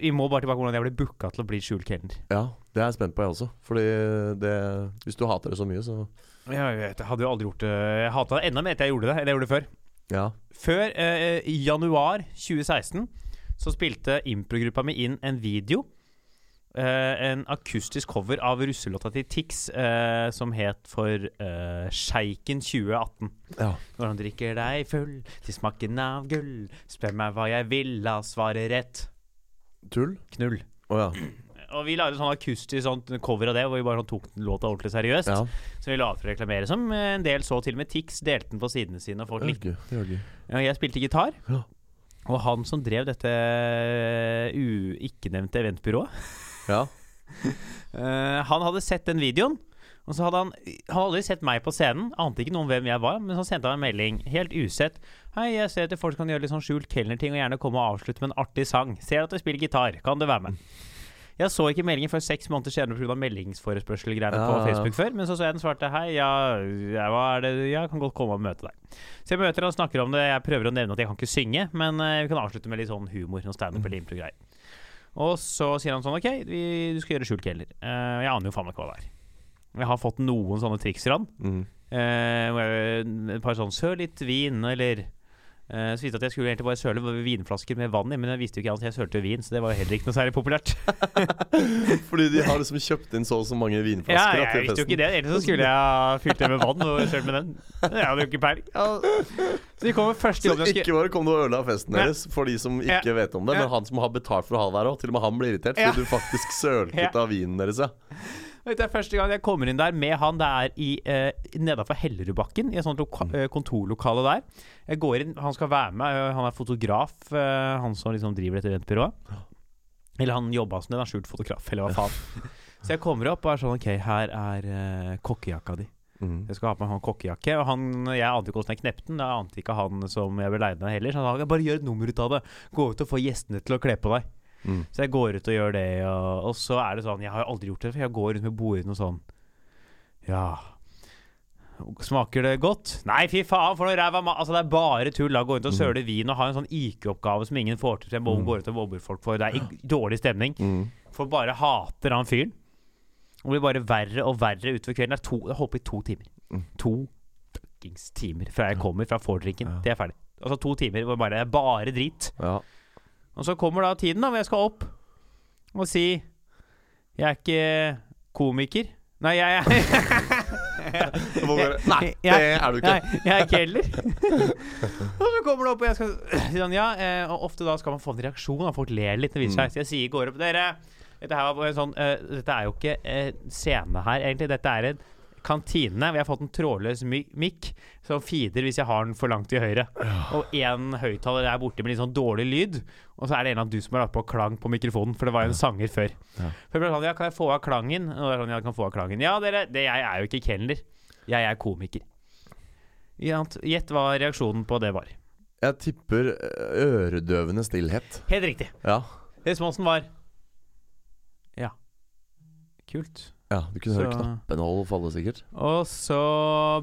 Vi må bare tilbake til hvordan jeg ble booka til å bli skjult kelner. ja, det er jeg spent på, jeg også. Fordi det Hvis du hater det så mye, så Jeg, vet, jeg hadde jo aldri gjort det Jeg hata det enda mer etter jeg gjorde det enn jeg gjorde det før. Ja. Før eh, januar 2016 så spilte improgruppa mi inn en video. Eh, en akustisk cover av russelåta til Tix eh, som het for uh, Sjeiken 2018. ja. Når han drikker deg full til smaken av gull, spør meg hva jeg vil, la svare rett. Tull? Knull. Oh, ja. Og vi lagde sånn akustisk sånn cover av det, hvor vi bare sånn tok låta ordentlig seriøst. ja. Som vi la for å reklamere, som en del så til og med Tix delte den på sidene sine. Og folk likte jaggu. Jeg spilte gitar. Ja. Og han som drev dette u ikke-nevnte eventbyrået, <laughs> Ja. Uh, <laughs> han hadde sett den videoen. Og så hadde han Han hadde aldri sett meg på scenen, ante ikke noe om hvem jeg var, men så sendte han en melding, helt usett. Hei, jeg ser at folk kan gjøre litt sånn skjult kelnerting og gjerne komme og avslutte med en artig sang. Ser at du spiller gitar, kan du være med? Jeg så ikke meldingen før seks måneder senere pga. meldingsforespørsel-greiene Ja, på ja. Facebook før. Men så så jeg den svarte hei, ja, jeg, Jeg kan godt komme og møte deg. Så jeg møter han og snakker om det. Jeg prøver å nevne at jeg kan ikke synge, men eh, vi kan avslutte med litt sånn humor. Noe standup eller impro-greier. Og så sier han sånn OK, vi, du skal gjøre skjult kelner. Uh, jeg aner jo faen ikke hva det er. Jeg har fått noen sånne triks fra han. Mm. Uh, et par sånn Søl litt vin, eller eh, Så visste at jeg skulle egentlig bare søle vinflasker med vann i, men jeg visste jo ikke at jeg sølte vin, så det var jo heller ikke noe særlig populært. <laughs> Fordi de har liksom kjøpt inn så og så mange vinflasker Ja, jeg til visste jo ikke det. Ellers så skulle jeg ha fylt det med vann og sølt med den. Jeg hadde jo ikke peiling. Så de kommer første Så ikke bare kom du og ødela festen Ja. deres for de som ikke Ja. vet om det, men han som har betalt for å ha det der òg. Til og med han blir irritert Ja. fordi du faktisk sølte Ja. ut av vinen deres, ja. Dette er første gang jeg kommer inn der med han. Det er i eh, nedenfor Hellerudbakken, i et sånt loka eh, kontorlokale der. Jeg går inn, Han skal være med. eh, Han er fotograf, eh, han som liksom driver dette eventbyrået. Eller han jobba som det, han er skjult fotograf, eller hva faen. <laughs> Så jeg kommer opp og er sånn OK, her er eh, kokkejakka di. Mm. Jeg skal ha på meg kokkejakke. Og han, jeg ante ikke hvordan jeg knepte den. Jeg ante ikke han som jeg ble leid av heller. Så han sa bare gjør et nummer ut av det. Gå ut og få gjestene til å kle på deg. Mm. Så jeg går ut og gjør det, og, og så er det sånn Jeg har aldri gjort det, for jeg går rundt med bordene og sånn Ja Smaker det godt? Nei, fy faen, for noe ræva. Altså, det er bare tull. da Gå rundt og søle vin og ha en sånn IQ-oppgave som ingen får til. Så jeg må Mm. gå ut og mobber folk for. Det er dårlig stemning. Mm. For bare hater han fyren. Og blir bare verre og verre utover kvelden. Det er to, jeg holdt på i to timer. Mm. To fuckings timer fra jeg kommer fra vordrinken Ja. til jeg er ferdig. Altså to timer hvor bare, er bare drit. Ja. Og så kommer da tiden da hvor jeg skal opp og si Jeg er ikke komiker. Nei, jeg er <laughs> Du må <laughs> Nei, det er du ikke. Nei, jeg er ikke heller. <laughs> og så kommer det opp, og jeg skal si sånn, ja, eh, og ofte da skal man få en reaksjon, og folk ler litt. Det viser seg. Så jeg sier, går opp Dere, dette her var en sånn uh, Dette er jo ikke uh, scene her, egentlig. Dette er en kantine. Vi har fått en trådløs mic mikk som feeder hvis jeg har den for langt til høyre. Og én høyttaler der borte med litt sånn dårlig lyd. Og så er det en av du som har lagt på klang på mikrofonen, for det var jo en sanger før. Ja. For jeg ble sånn, ja, kan jeg få av klangen? Og det er sånn, ja, kan få av klangen. Ja, dere, det, jeg er jo ikke kelner. Jeg er komiker. Gjett hva reaksjonen på det var. Jeg tipper eh, øredøvende stillhet. Helt riktig. Ja. Responsen var Ja. Kult. Ja du kunne Så- høre knappenål falle, sikkert. Og så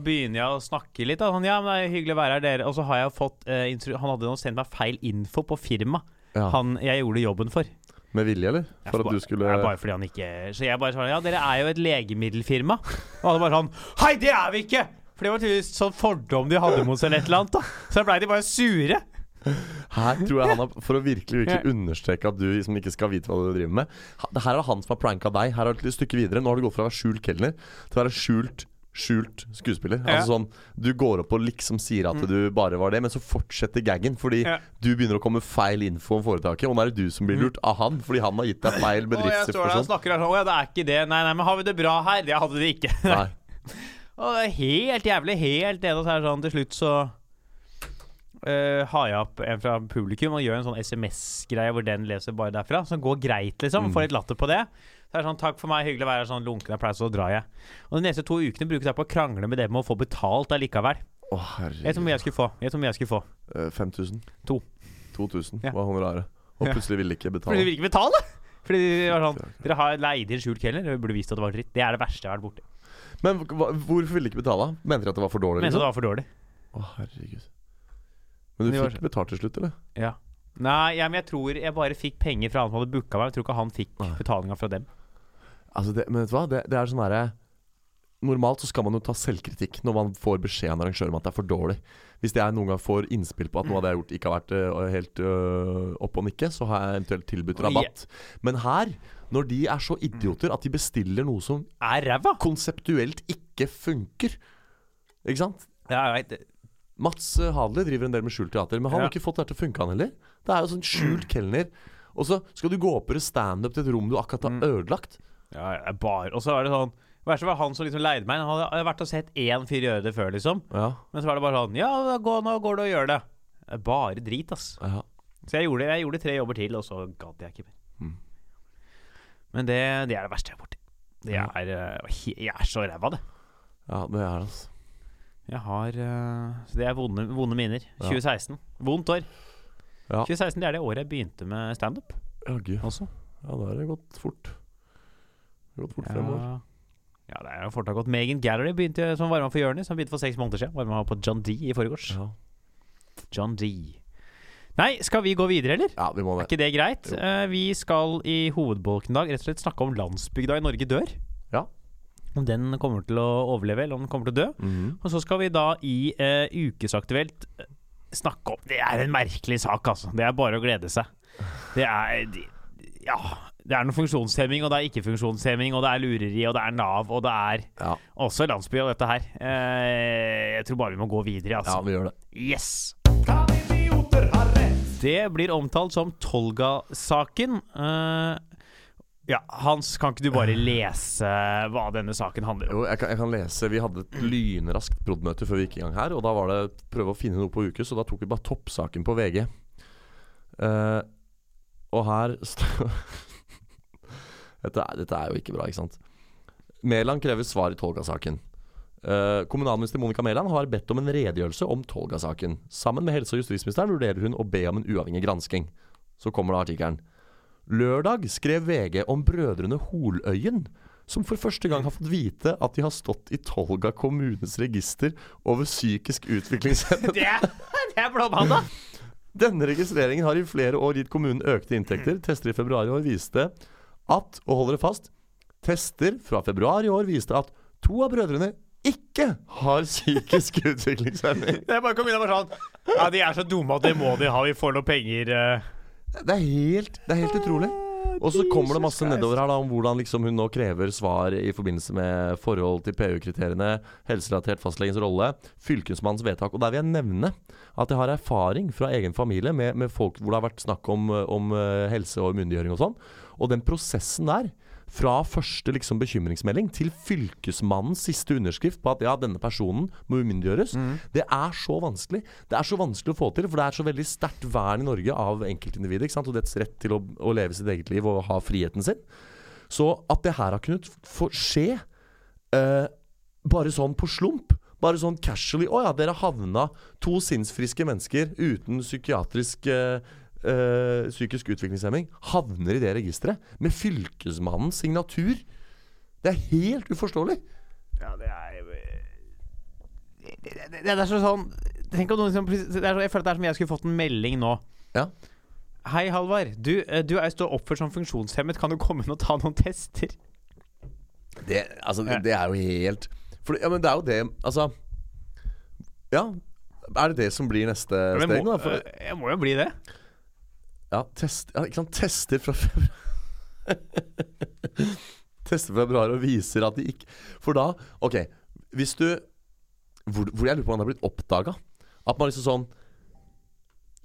begynner jeg å snakke litt. Da. Sånn, ja, men det er hyggelig å være her, dere. Og så har jeg fått uh, Han hadde sendt meg feil info på firma. Ja. Han jeg gjorde jobben for. Med vilje, eller? For at du skulle ja, Bare fordi han ikke Så jeg bare sa ja, dere er jo et legemiddelfirma. Og han bare sånn Hei, det er vi ikke! For det var tydeligvis sånn fordom de hadde mot seg eller et eller annet. da Så da blei de bare sure. Her tror jeg han har For å virkelig virkelig understreke at du som ikke skal vite hva du driver med her er han som har pranka deg. Her er det et stykke videre. Nå har du gått fra å være skjult kelner til å være skjult Skjult skuespiller. Ja. Altså sånn Du går opp og liksom sier at du bare var det, men så fortsetter gaggen fordi Ja. du begynner å komme feil info om foretaket. Og nå er det du som blir lurt av han fordi han har gitt deg feil bedriftsinformasjon. snakker her, Å ja, det er ikke det. Nei, nei, men har vi det bra her? Det hadde de ikke. <laughs> Nei. Og det er helt jævlig. Helt enig. Det sånn til slutt så eh, har jeg opp en fra publikum og gjør en sånn SMS-greie hvor den leser bare derfra. Som går greit, liksom. Mm. Får litt latter på det. Så er det sånn, Takk for meg, hyggelig å være. Sånn lunken applaus, så drar jeg. Og de neste to ukene bruker jeg på å krangle med dem om å få betalt allikevel. Å, Jeg vet hvor mye jeg skulle få. Vet hvor mye jeg skulle få. Uh, 5000. To. 2000 Ja. var honoraret. Og plutselig ville ikke Fordi de ville vil ikke betale! Fordi de var sånn Dere har leid inn skjult kelner. Dere burde visst at det var dritt. Det er det verste jeg har vært borti. Men hva, hvorfor ville de ikke betale? Mente de at det var for dårlig? Mente så Liksom? det var for dårlig. Å, herregud. Men du fikk var- betalt til slutt, eller? Ja. Nei, ja, men jeg tror jeg bare fikk penger fra han som hadde booka meg. Jeg tror ikke han fikk betalinga fra dem. Altså det, men vet du hva? Det, det er sånn herre Normalt så skal man jo ta selvkritikk når man får beskjed av en arrangør om at det er for dårlig. Hvis jeg noen gang får innspill på at noe av det jeg har gjort ikke har vært uh, helt uh, opp og nikke, så har jeg eventuelt tilbudt rabatt. Men her, når de er så idioter at de bestiller noe som Er ræva! konseptuelt ikke funker Ikke sant? Ja, jeg vet. Mats øh, driver en del med skjult teater, men han Ja. har ikke fått det til å funke, han heller. Det er jo sånn skjult kelner. Og så skal du gå opp og standup til et rom du akkurat har Mm. ødelagt. Ja, ja, bare Og så var det sånn verste var han som liksom leide meg. Han hadde vært og sett én fyr gjøre det før, liksom. Ja, Men så var det bare sånn Ja, gå, nå går du og gjør det. Er Bare drit, ass. ja. Så jeg gjorde, jeg gjorde tre jobber til, og så gadd jeg ikke mer. Mm. Men det, det er det verste jeg har borti. Det er eh, Jeg er så ræva, det. ja det er det, altså. Jeg har eh, Så det er vonde, vonde minner. Ja. 2016. Vondt år. Ja. 2016 det er det året jeg begynte med standup Jaggu. Altså. Ja, da har det gått fort. Det har gått fort fem år. Ja. ja, det er jo fort har gått. Megan Gallery begynte som varma for Jonis. Han begynte for seks måneder siden. Varma på John D i forgårs. Ja. John D. Nei, skal vi gå videre, eller? ja, vi må det Er ikke det greit? Eh, vi skal i hovedbolken i dag rett og slett snakke om landsbygda i Norge dør. Om den kommer til å overleve, eller om den kommer til å dø. Mhm. Og så skal vi da i eh, Ukesaktuelt eh, snakke om Det er en merkelig sak, altså. Det er bare å glede seg. Det er de- Ja. Det er noe funksjonshemming, og det er ikke-funksjonshemming, og det er lureri, og det er Nav, og det er Ja. også landsby og dette her. Eh, jeg tror bare vi må gå videre, altså. ja, vi gjør det. Yes! Kan idioter ha rett? Det blir omtalt som Tolga-saken. Eh, ja, Hans, kan ikke du bare lese hva denne saken handler om? Jo, jeg kan, jeg kan lese. Vi hadde et lynraskt prod.møte før vi gikk i gang her. Og da var det prøve å finne noe på uke, så da tok vi bare toppsaken på VG. Uh, og her <laughs> dette, er- dette er jo ikke bra, ikke sant? Mæland krever svar i Tolga-saken. Uh, kommunalminister Monica Mæland har bedt om en redegjørelse om Tolga-saken. Sammen med helse- og justisministeren vurderer hun å be om en uavhengig gransking. Så kommer da artikkelen. Lørdag skrev VG om brødrene Holøyen, som for første gang har fått vite at de har stått i Tolga kommunes register over psykisk utviklingshemmede. <laughs> Det er, det er blåmandag! Denne registreringen har i flere år gitt kommunen økte inntekter. Tester i februar i år viste at, og hold dere fast, tester fra februar i år viste at to av brødrene ikke har psykisk utviklingshemming. Det er bare kom inn og bare sånn Ja, de er så dumme at det må de ha. Vi får noe penger. eh. Det er helt, det er helt utrolig. Og så kommer det masse nedover her da om hvordan liksom hun nå krever svar i forbindelse med forhold til PU-kriteriene, helserelatert fastlegens rolle, fylkesmannens vedtak. Og der vil jeg nevne at jeg har erfaring fra egen familie med, med folk hvor det har vært snakk om, om eh, helse og umyndiggjøring og sånn. Og den prosessen der, fra første liksom bekymringsmelding til fylkesmannens siste underskrift på at ja, denne personen må umyndiggjøres, det er så vanskelig. Det er så vanskelig å få til, for det er så veldig sterkt vern i Norge av enkeltindividet ikke sant? og dets rett til å, å leve sitt eget liv og ha friheten sin. Så at det her har kunnet få skje uh, bare sånn på slump bare sånn casually Å ja, dere havna to sinnsfriske mennesker uten psykiatrisk eh, eh, psykisk utviklingshemming havner i det registeret med fylkesmannens signatur. Det er helt uforståelig. Ja, det er det, det, det, det er så sånn Tenk om noen som er Jeg føler at det er som jeg skulle fått en melding nå. Ja. Hei, Halvard. Du, eh, du er står oppført som funksjonshemmet. Kan du komme inn og ta noen tester? Det, altså, det, det er jo helt for, Ja, men det er jo det Altså Ja. Er det det som blir neste steg? må, Da? For, eh, jeg må jo bli det. Ja, test, ja, ikke sant? Tester fra februar <laughs> Tester fra februar og viser at de ikke For da Ok, hvis du Hvor, hvor jeg lurer på om det har blitt oppdaga. At man liksom sånn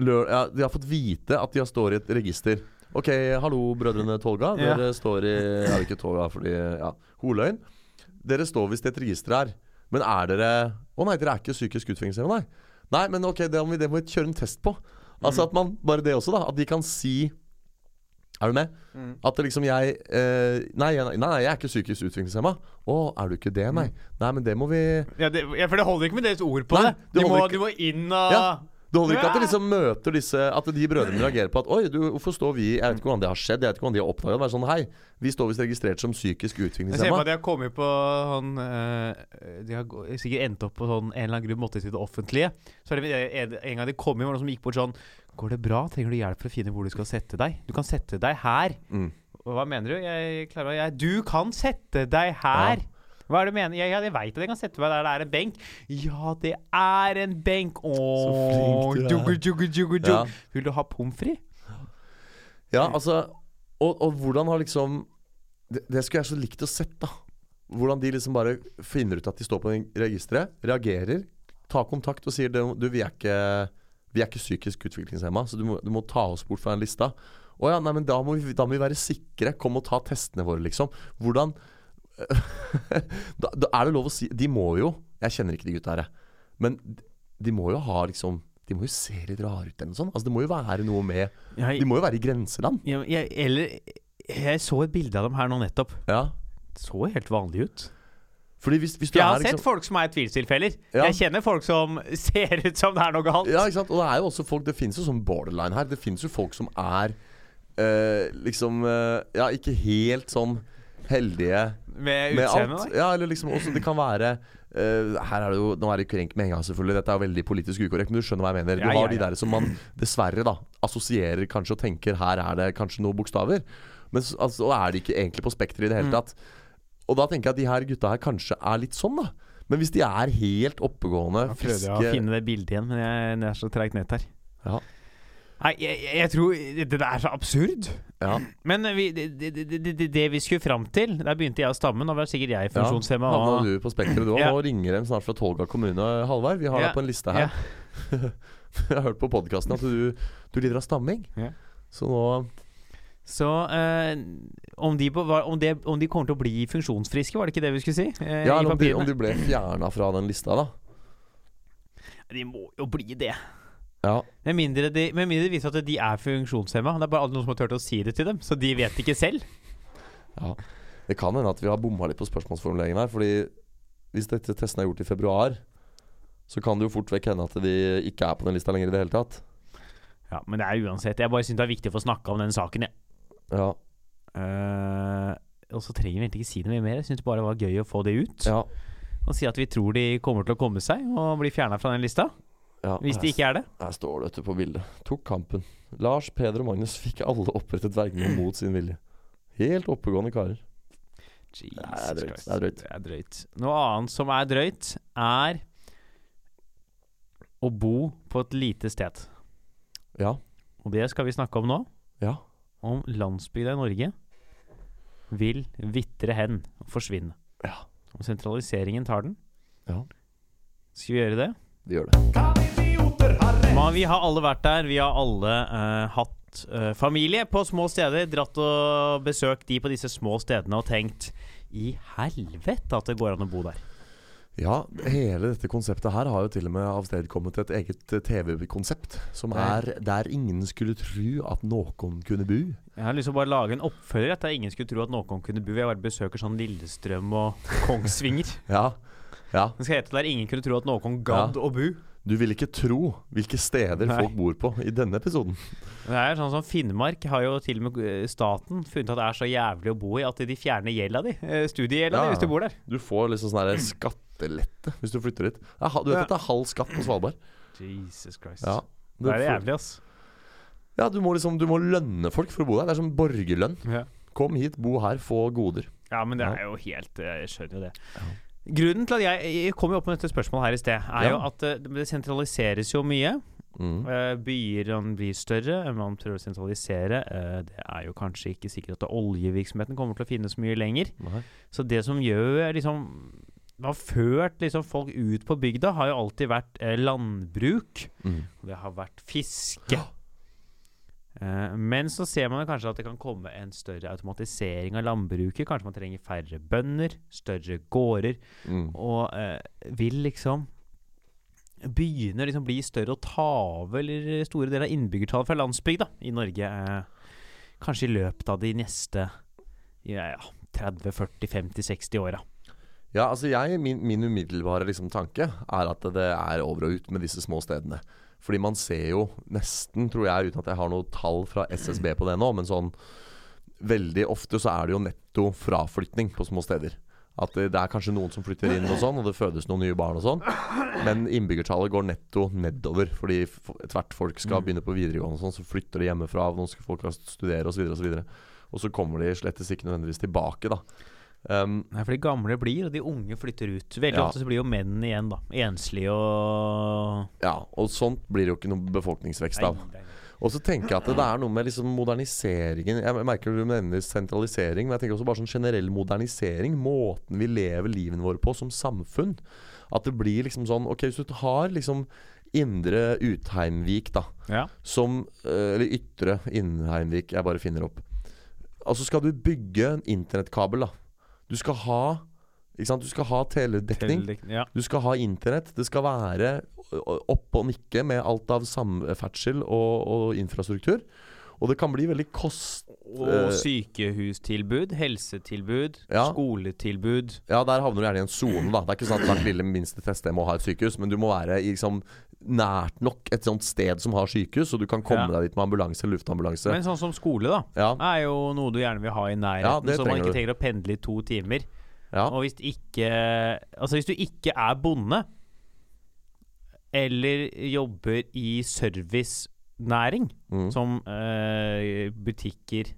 lør, ja, De har fått vite at de har står i et register. Ok, hallo, brødrene Tolga. Ja. Dere står i Ja, ikke Tolga, fordi Ja, Holøyen. Dere står visst i et register her. Men er dere Å nei, dere er ikke psykisk utviklingshemmede, nei. Nei, men ok, det må vi, det må vi kjøre en test på. Altså at man Bare det også, da. At de kan si Er du med? At det liksom jeg eh, nei, nei, nei, jeg er ikke psykisk utviklingshemma. Å, er du ikke det, nei? Nei, men det må vi Ja, det, ja, For det holder ikke med deres ord på Nei, det. det Du må, ikke. du må inn og Ja. Det holder ikke at de liksom møter disse At de brødrene reagerer på at Oi, du, hvorfor står vi Jeg vet ikke hvordan det har skjedd. Jeg vet ikke hvordan de har oppdaga det. Bare sånn Hei, vi står visst registrert som psykisk Jeg ser på at de har kommet på sånn eh, De har sikkert endt opp på sånn en eller annen grunn måtte til det offentlige. Så er det en, en gang de kom inn, var det noen som gikk bort sånn Går det bra? Trenger du hjelp for å finne hvor du skal sette deg? Du kan sette deg her. Mm. Hva mener du? Jeg klarer å Du kan sette deg her! Hva er det du mener? Ja, ja, jeg veit at jeg kan sette meg der det er en benk. Ja, det er en benk! Juggu. Ja. Vil du ha pommes frites? Ja, altså og, og hvordan har liksom det, det skulle jeg så likt å sett, da. Hvordan de liksom bare finner ut at de står på registeret, reagerer, tar kontakt og sier du vi er ikke vi er ikke psykisk utviklingshemma, så du må, du må ta oss bort fra den lista. Å ja, nei, men da må, vi, da må vi være sikre. Kom og ta testene våre, liksom. Hvordan <laughs> da, da er det lov å si De må jo Jeg kjenner ikke de gutta her. Men de må jo ha liksom De må jo se litt rare ut eller noe sånt. Altså, det må jo være noe med Jeg, De må jo være i grenseland. jeg, jeg, eller Jeg så et bilde av dem her nå nettopp. Ja. Det så helt vanlig ut. Fordi hvis, hvis du Jeg har er sett liksom folk som er tvilstilfeller. Ja. Jeg kjenner folk som <laughs> ser ut som det er noe galt. Ja, ikke sant? Og det er jo også folk Det finnes jo sånn borderline her. Det finnes jo folk som er øh, liksom øh, Ja, ikke helt sånn heldige Med utseendet. Ja, eller liksom også Det kan være uh, Her er det jo Nå er det krenk med en gang, selvfølgelig. Dette er jo veldig politisk ukorrekt, men du skjønner hva jeg mener. Du Ja, ja, har de der som man dessverre da assosierer kanskje og tenker her er det kanskje noen bokstaver. Men så altså, er de ikke egentlig på spekteret i det hele Mm. tatt. Og da tenker jeg at de her gutta her kanskje er litt sånn, da. Men hvis de er helt oppegående, Jeg prøvde å finne det bildet igjen, men jeg, det er så treigt nett her. Ja. Nei, jeg, jeg, tror det, der er så absurd. Ja. Men vi, det, det, det, det, vi skulle fram til Der begynte jeg å stamme. Nå var sikkert jeg funksjonshemma. Ja, og- du på spektret, du. Ja. Nå ringer de snart fra Tolga kommune. Halvard, vi har Ja. deg på en liste her. <laughs> Jeg har hørt på podkasten at du, du lider av stamming. Ja. Så nå Så eh, om, de, på- om, de, om de kommer til å bli funksjonsfriske, var det ikke det vi skulle si? Eh, Ja, eller om de, om de ble fjerna fra den lista, da. de må jo bli det. Ja. Med mindre, de, med mindre det viser at de er funksjonshemma. Det er bare noen som har turt å si det til dem, så de vet ikke selv. ja. Det kan hende at vi har bomma litt på spørsmålsformuleringen her. Fordi hvis dette testen er gjort i februar, så kan det jo fort vekk hende at de ikke er på den lista lenger i det hele tatt. Ja, Men det er uansett. Jeg bare syns det er viktig å få snakka om den saken, jeg. Ja. Uh, og så trenger vi egentlig ikke si noe mer. Jeg syns bare det var gøy å få det ut. ja. Og si at vi tror de kommer til å komme seg og bli fjerna fra den lista. Ja. Hvis de ikke er det. Her står det på bildet. Tok kampen. Lars, Peder og Magnus fikk alle opprettet vergene mot sin vilje. Helt oppegående karer. Jesus det er drøyt, det er drøyt. Det er drøyt. Noe annet som er drøyt, er å bo på et lite sted. Ja. Og det skal vi snakke om nå. Ja. Om landsbygda i Norge vil vitre hen og forsvinne. Ja. Om sentraliseringen tar den. Ja. Skal vi gjøre det? Vi gjør det. Men vi har alle vært der. Vi har alle uh, hatt uh, familie på små steder. Dratt og besøkt de på disse små stedene og tenkt i helvete at det går an å bo der. Ja, hele dette konseptet her har jo til og med avstedkommet et eget eh, TV-konsept. Som er der ingen skulle tro at noen kunne bo. Jeg har lyst til å bare lage en oppfølger der ingen skulle tro at noen kunne bo. Jeg bare besøker sånn Lillestrøm og Kongsvinger. <laughs> Ja. Ja. Den skal hete der ingen kunne tro at noen gadd å bo. Du vil ikke tro hvilke steder Nei. folk bor på i denne episoden. Det er sånn som Finnmark har jo til og med eh, staten funnet at det er så jævlig å bo i at de fjerner gjelda di. eh, Studiegjelda Ja, di hvis du bor der. Du får liksom sånn skattelette hvis du flytter dit. Du vet Ja. at det er halv skatt på Svalbard? Jesus Christ. Ja. Det er det får- jævlig, ass. Ja, du må liksom Du må lønne folk for å bo der. Det er som borgerlønn. Ja. Kom hit, bo her, få goder. Ja, men det er jo helt eh, Jeg skjønner jo det. Grunnen til at jeg, jeg kom jo opp med dette spørsmålet her i sted, er Ja. jo at eh, det sentraliseres jo mye. Mm. Uh, byer blir større, eh, man prøver å sentralisere. Uh, det er jo kanskje ikke sikkert at oljevirksomheten kommer til å finnes mye lenger. Nei. Så det som gjør liksom har ført liksom folk ut på bygda, har jo alltid vært eh, landbruk. Mm. Det har vært fiske. Eh, men så ser man kanskje at det kan komme en større automatisering av landbruket. Kanskje man trenger færre bønder, større gårder, Mm. og eh, vil liksom Begynner liksom bli større og ta over eller store deler av innbyggertallet fra landsbygda i Norge. Eh, kanskje i løpet av de neste ja, ja, 30-40-50-60 åra. Ja, altså jeg, min, min umiddelbare liksom tanke er at det er over og ut med disse små stedene. Fordi man ser jo nesten, tror jeg, uten at jeg har noe tall fra SSB på det nå, men sånn Veldig ofte så er det jo netto fraflytning på små steder. At det, det er kanskje noen som flytter inn og sånn, og det fødes noen nye barn og sånn. Men innbyggertallet går netto nedover. Fordi tvert folk skal begynne på videregående og sånn, så flytter de hjemmefra. Noen skal folk skal studere osv. Og, så videre. og så kommer de slettes ikke nødvendigvis tilbake, da. Um, Nei, for de gamle blir, og de unge flytter ut. Veldig Ja. ofte så blir jo menn igjen, da. Enslige og Ja, og sånt blir det jo ikke noe befolkningsvekst av. Og så tenker jeg at det er noe med liksom moderniseringen Jeg merker du nevner sentralisering, men jeg tenker også bare sånn generell modernisering. Måten vi lever livene våre på som samfunn. At det blir liksom sånn Ok, hvis du har liksom Indre Utheimvik, da. Ja. Som eh, Eller Ytre Innheimvik, jeg bare finner opp. Altså skal du bygge en internettkabel, da. Du skal ha Ikke sant? Du skal ha teledekning. teledekning Ja. Du skal ha internett. Det skal være oppe og nikke med alt av samferdsel og, og infrastruktur. Og det kan bli veldig kost... Og Eh, sykehustilbud, helsetilbud, Ja. skoletilbud. Ja, der havner du gjerne i en sone, da. Det er ikke sånn at hvert lille minste teststed må ha et sykehus, men du må være i liksom nært nok et sånt sted som har sykehus, så du kan komme Ja. deg dit med ambulanse eller luftambulanse. Men sånn som skole, da. Ja, er jo noe du gjerne vil ha i nærheten, så man trenger ikke du. trenger å pendle i to timer. ja. Og hvis ikke Altså, hvis du ikke er bonde, eller jobber i servicenæring, Mm. som eh, butikker,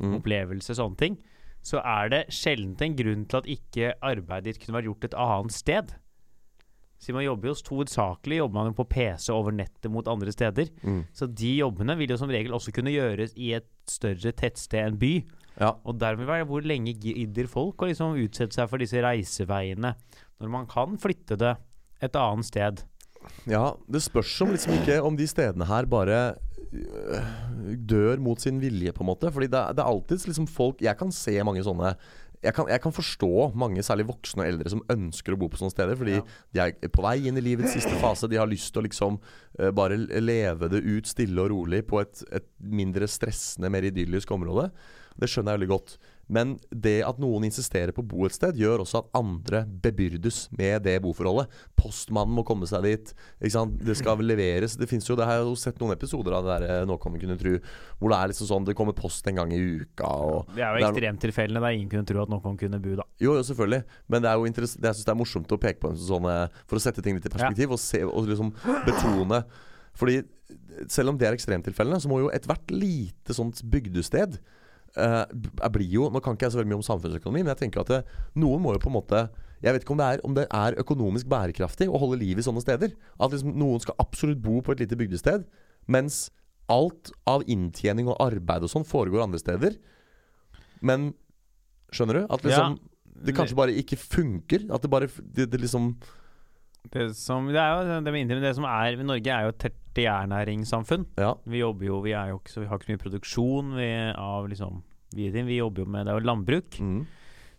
Mm. opplevelse, sånne ting, så er det sjelden en grunn til at ikke arbeidet ditt kunne vært gjort et annet sted. Siden man jobber jo hovedsakelig jobber man jo på PC over nettet mot andre steder. Mm. Så de jobbene vil jo som regel også kunne gjøres i et større tettsted enn by. ja. Og dermed være hvor lenge gidder folk å liksom utsette seg for disse reiseveiene, når man kan flytte det et annet sted. Ja, det spørs om liksom ikke om de stedene her bare øh, dør mot sin vilje, på en måte. Fordi det, det er alltid liksom folk Jeg kan se mange sånne jeg kan, jeg kan forstå mange, særlig voksne og eldre, som ønsker å bo på sånne steder. Fordi de er på vei inn i livets siste fase. De har lyst til å liksom uh, bare leve det ut stille og rolig på et, et mindre stressende, mer idyllisk område. Det skjønner jeg veldig godt. Men det at noen insisterer på å bo et sted, gjør også at andre bebyrdes med det boforholdet. Postmannen må komme seg dit. Det skal leveres. Det jo, det har jeg jo sett noen episoder av det der eh, Nå kan kunne tro Hvor det er liksom sånn Det kommer post en gang i uka. Det er jo ekstremtilfellene der ingen kunne tro at noen kunne bo, da. jo, jo, selvfølgelig. Men det er jo det, jeg syns det er morsomt å peke på en sånn eh, For å sette ting litt i perspektiv og, se, og liksom betone Fordi selv om det er ekstremtilfellene, så må jo ethvert lite sånt bygdested jeg blir jo Nå kan ikke jeg så veldig mye om samfunnsøkonomi, men jeg tenker at det, noen må jo på en måte Jeg vet ikke om det, er, om det er økonomisk bærekraftig å holde liv i sånne steder. At liksom noen skal absolutt bo på et lite bygdested, mens alt av inntjening og arbeid og sånn foregår andre steder. Men skjønner du? At liksom det kanskje bare ikke funker. At det bare det, det liksom Det, som, det er jo det med India, det som er Norge er jo et tertiærnæringssamfunn. Ja. Vi jobber jo Vi jo ikke Vi har ikke så mye produksjon vi, av liksom vi, vi jobber jo med Det er jo landbruk. Mm.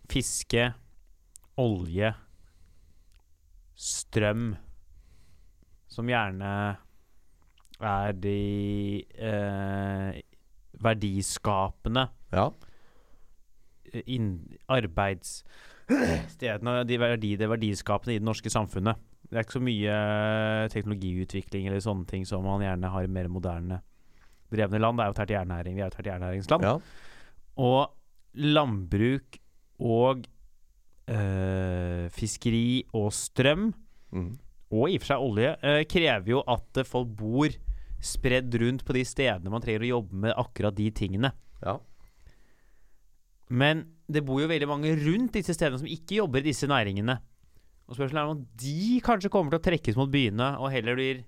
Fiske, olje, strøm, som gjerne er de eh, verdiskapende ja. arbeidsstedene <clears throat> de verdi, Det verdiskapende i det norske samfunnet. Det er ikke så mye teknologiutvikling eller sånne ting som man gjerne har i mer moderne drevne land. Det er jo tært tertiærnæring. Vi er jo tært tertiærnæringsland. ja. Og landbruk og øh, fiskeri og strøm, Mm. og i og for seg olje, øh, krever jo at eh, folk bor spredd rundt på de stedene man trenger å jobbe med akkurat de tingene. ja. Men det bor jo veldig mange rundt disse stedene som ikke jobber i disse næringene. Og spørsmålet er om de kanskje kommer til å trekkes mot byene, og heller blir